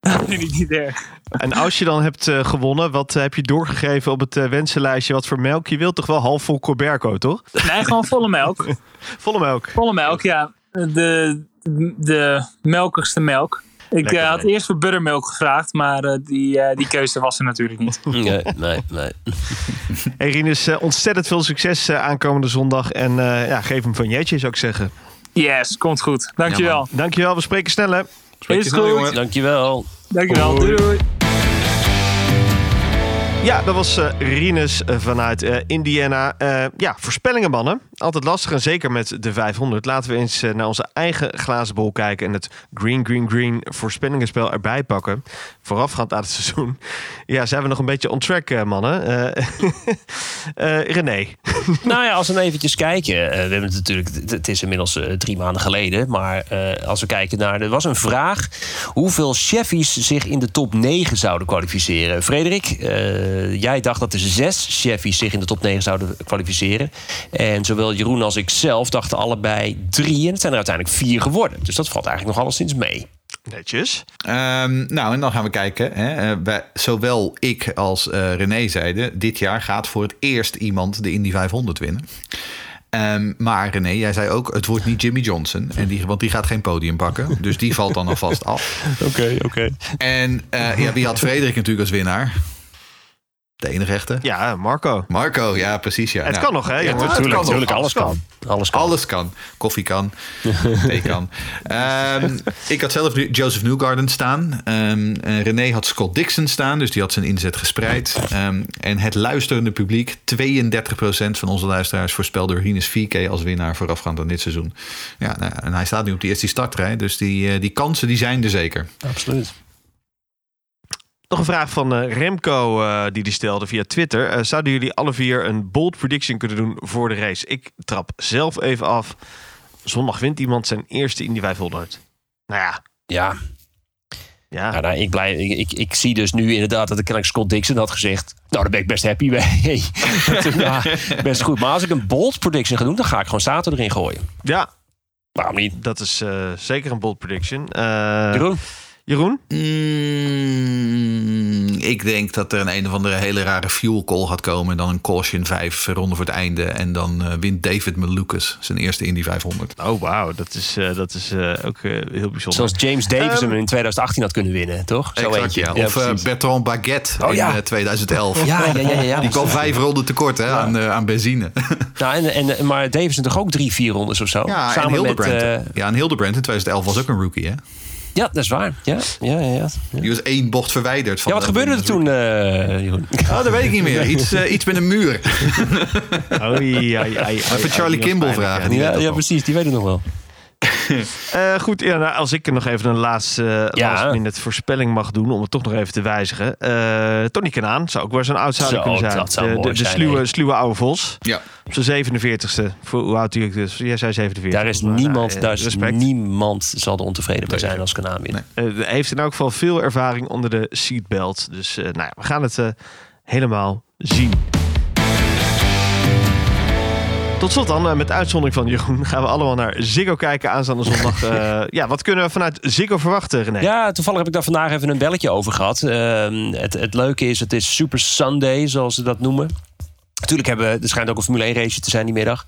niet erg. En als je dan hebt eh, gewonnen, wat heb je doorgegeven op het eh, wensenlijstje? Wat voor melk je wilt? Toch wel half vol Corberco, toch? Nee, gewoon volle melk. Volle melk. Volle melk, ja. De, de melkigste melk. Ik Lekker, eh, had nee. eerst voor buttermelk gevraagd, maar eh, die, eh, die keuze was er natuurlijk niet. Nee, nee, nee. Hey Rinus, eh, ontzettend veel succes eh, aankomende zondag. En eh, ja, geef hem van Jetje, zou ik zeggen. Yes, komt goed. Dankjewel. Dankjewel, we spreken snel hè. Spreek je Is snel, goed. jongen. Dankjewel. Dankjewel. Doei doei. Ja, dat was eh Rinus eh, vanuit eh, Indiana. Eh, ja, voorspellingen mannen. Altijd lastig en zeker met de 500. Laten we eens eh, naar onze eigen glazen bol kijken... en het Green Green Green voorspellingenspel erbij pakken. Voorafgaand aan het seizoen. Ja, zijn we nog een beetje on track, eh, mannen. Eh, René. Nou ja, als we dan eventjes kijken. we hebben het natuurlijk, het- is inmiddels drie maanden geleden. Maar als we kijken naar. Er was een vraag. Hoeveel Cheffies zich in de top 9 zouden kwalificeren? Frederik, jij dacht dat er zes Cheffies zich in de top 9 zouden kwalificeren. En zowel Jeroen als ik zelf dachten allebei drie. En het zijn er uiteindelijk vier geworden. Dus dat valt eigenlijk nog alleszins mee. Netjes. Ehm, nou, en dan gaan we kijken. Hè. Eh, wij, zowel ik als eh, René zeiden... dit jaar gaat voor het eerst iemand de Indy 500 winnen. Ehm, maar René, jij zei ook... het wordt niet Jimmy Johnson. En die, want die gaat geen podium pakken. Dus die valt dan alvast af. Oké, oké. En eh, ja, wie had Frederik natuurlijk als winnaar? De enige echte? Ja, Marco. Marco, ja, precies. Ja. Het Nou, kan nog, hè? ja, jongens? het Tuurlijk, kan nog. tuurlijk, alles kan. Alles kan. Alles kan. Koffie kan. Thee kan. Ehm, ik had zelf nu Joseph Newgarden staan. Ehm, en René had Scott Dixon staan. Dus die had zijn inzet gespreid. Ehm, en het luisterende publiek. 32% van onze luisteraars voorspelde Rinus 4K als winnaar voorafgaand aan dit seizoen. Ja, nou en hij staat nu op die eerste startrij. Dus die, eh, die kansen die zijn er zeker. Absoluut. Nog een vraag van eh, Remco eh, die die stelde via Twitter. Eh, zouden jullie alle vier een bold prediction kunnen doen voor de race? Ik trap zelf even af. Zondag wint iemand zijn eerste Indy 500. Nou ja, Ja, ja. Ja, nou, ik, blij, ik, ik, ik zie dus nu inderdaad dat ik kennelijk Scott Dixon had gezegd. Nou, daar ben ik best happy mee. ja, best goed. Maar als ik een bold prediction ga doen, dan ga ik gewoon Sato erin gooien. ja, Waarom niet? dat is zeker een bold prediction. Jeroen? Jeroen? Mm, ik denk dat er een een of andere hele rare fuel call gaat komen. En dan een caution 5 ronde voor het einde. En dan eh, wint David Malukas zijn eerste Indy 500. Oh, wauw. Dat is, eh, dat is eh, ook eh, heel bijzonder. Zoals James Davis Ehm, hem in 2018 had kunnen winnen, toch? Zo Exact, eentje. ja. Of eh. Bertrand Baguette Oh, in ja. eh, 2011. ja, ja, ja, ja, ja. Die kwam vijf ronden tekort hè, aan, eh, aan benzine. Nou, en, en, maar Davis toch ook drie, vier rondes of zo? Ja, en Samen met... Hildebrand. eh, ja, en Hildebrand in 2011 was ook een rookie. Hè? Ja, dat is waar. Ja, ja, ja, ja. Die was één bocht verwijderd. Van ja wat de- gebeurde er toen, eh, Jeroen? Oh, dat weet ik niet meer. Iets, eh, iets met een muur. Oei, ai, ai, ai, Even Charlie Kimball vragen. ja. Ja, precies. Die weet het nog wel. Eh, goed, ja, nou, als ik er nog even een laatste, Ja. last minute voorspelling mag doen... om het toch nog even te wijzigen. Eh, Tony Kanaan zou ook wel zo'n outsider Zo, kunnen zijn. dat zou de, mooi de, de zijn, sluwe, sluwe oude Vos. Ja. Op zijn 47ste. Voor, hoe oud hij is. Jij zei 47. Daar is Maar, niemand, nou, daar is respect. niemand zal er ontevreden mee zijn als Kanaan wint. Nee. Hij heeft in elk geval veel ervaring onder de seatbelt. Dus eh, nou ja, we gaan het eh, helemaal zien. Tot slot dan, eh, met uitzondering van Jeroen, gaan we allemaal naar Ziggo kijken aanstaande zondag. Eh, ja, wat kunnen we vanuit Ziggo verwachten, René? Ja, toevallig heb ik daar vandaag even een belletje over gehad. Ehm, het, het leuke is, het is Super Sunday, zoals ze dat noemen. Natuurlijk hebben er schijnt ook een Formule 1 race te zijn die middag.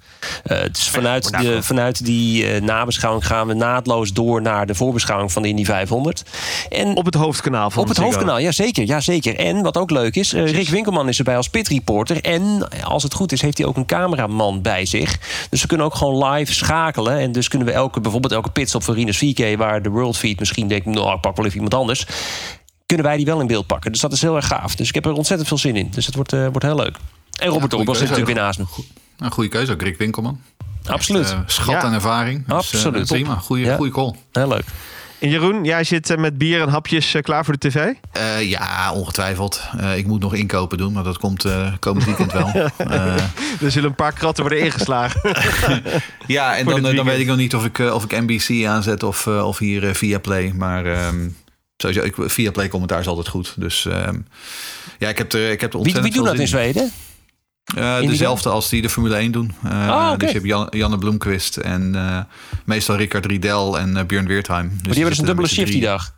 Uh, is vanuit, de, vanuit die uh, nabeschouwing gaan we naadloos door naar de voorbeschouwing van de Indy 500. En Op het hoofdkanaal van op het hoofdkanaal, ja zeker, ja zeker. En wat ook leuk is, uh, Rick Winkelman is erbij als pitreporter. En als het goed is, heeft hij ook een cameraman bij zich. Dus we kunnen ook gewoon live schakelen. En dus kunnen we elke, bijvoorbeeld elke pitstop van Rinus VK... waar de World Feed misschien denkt, nou ik pak wel even iemand anders... kunnen wij die wel in beeld pakken. Dus dat is heel erg gaaf. Dus ik heb er ontzettend veel zin in. Dus het wordt, wordt heel leuk. En Robert Ja, keuze. natuurlijk weer naast me. Een goede keuze ook, Rick Winkelman. Absoluut. Echt, eh, schat Ja. aan ervaring. Dus, eh, Absoluut. prima, goede, Ja. goede call. Heel leuk. En Jeroen, jij zit eh, met bier en hapjes klaar voor de tv? Eh, ja, ongetwijfeld. Eh, ik moet nog inkopen doen, maar dat komt eh, komend weekend wel. Eh, Er zullen een paar kratten worden ingeslagen. ja, en dan, dan weet ik nog niet of ik, of ik NBC aanzet of, eh, of hier via Play. Maar ehm, sowieso, ik, via Play commentaar is altijd goed. Dus ehm, ja, ik heb er, ik heb er Wie, ontzettend wie doet dat in Zweden? Eh, dezelfde als die de Formule 1 doen. Eh, Ah, oké. Dus je hebt Jan, Janne Bloemquist en eh, meestal Rickard Riedel en eh, Björn Weertheim. Dus Maar die hebben dus een dubbele shift die dag.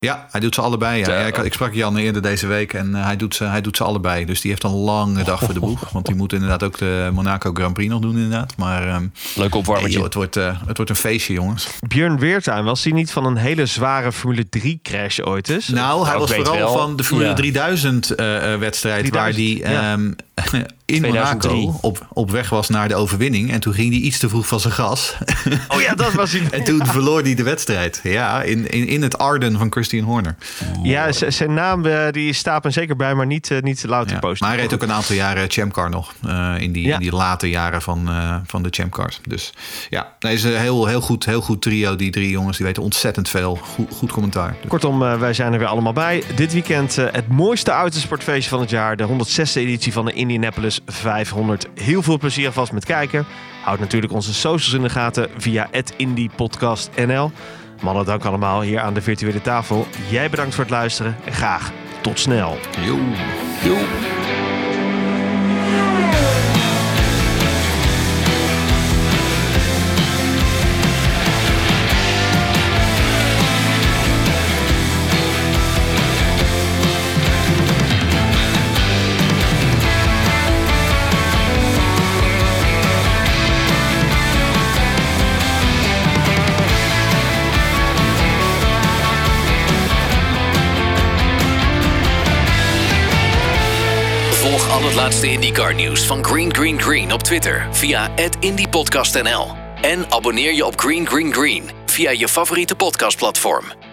Ja, hij doet ze allebei. Ja. Ik, ik sprak Jan eerder deze week en eh, hij, doet ze, hij doet ze allebei. Dus die heeft een lange dag voor de boeg. Want die moet inderdaad ook de Monaco Grand Prix nog doen inderdaad. Maar ehm, Leuk het, wordt, eh, het wordt een feestje jongens. Björn Weertuin, was hij niet van een hele zware Formule 3 crash ooit eens? Nou, hij was vooral wel. van de Formule Ja. 3000 eh, eh, wedstrijd waar 3000, hij ja. ehm, in 2003. Monaco op, op weg was naar de overwinning. En toen ging hij iets te vroeg van zijn gas. Oh ja, dat was hij. En toen verloor hij de wedstrijd. Ja, in, in, in het Arden van Christian Horner. Ja, zijn naam eh, die staat me zeker bij, maar niet, eh, niet louter Ja. posten. Maar hij reed ook een aantal jaren Champcar nog. eh, in, die, Ja. in die late jaren van, eh, van de Champcars. Dus ja, nee, is een heel, heel, goed, heel goed trio. Die drie jongens die weten ontzettend veel. Goed, goed commentaar. Kortom, eh, wij zijn er weer allemaal bij. Dit weekend het mooiste autosportfeestje van het jaar. De 106e editie van de Indianapolis 500. Heel veel plezier vast met kijken. Houd natuurlijk onze socials in de gaten via het Indie Podcast NL. Mannen, dank allemaal hier aan de virtuele tafel. Jij bedankt voor het luisteren en graag tot snel. Al het laatste IndyCar nieuws van Green Green Green op Twitter via @indypodcastnl en abonneer je op Green Green Green via je favoriete podcastplatform.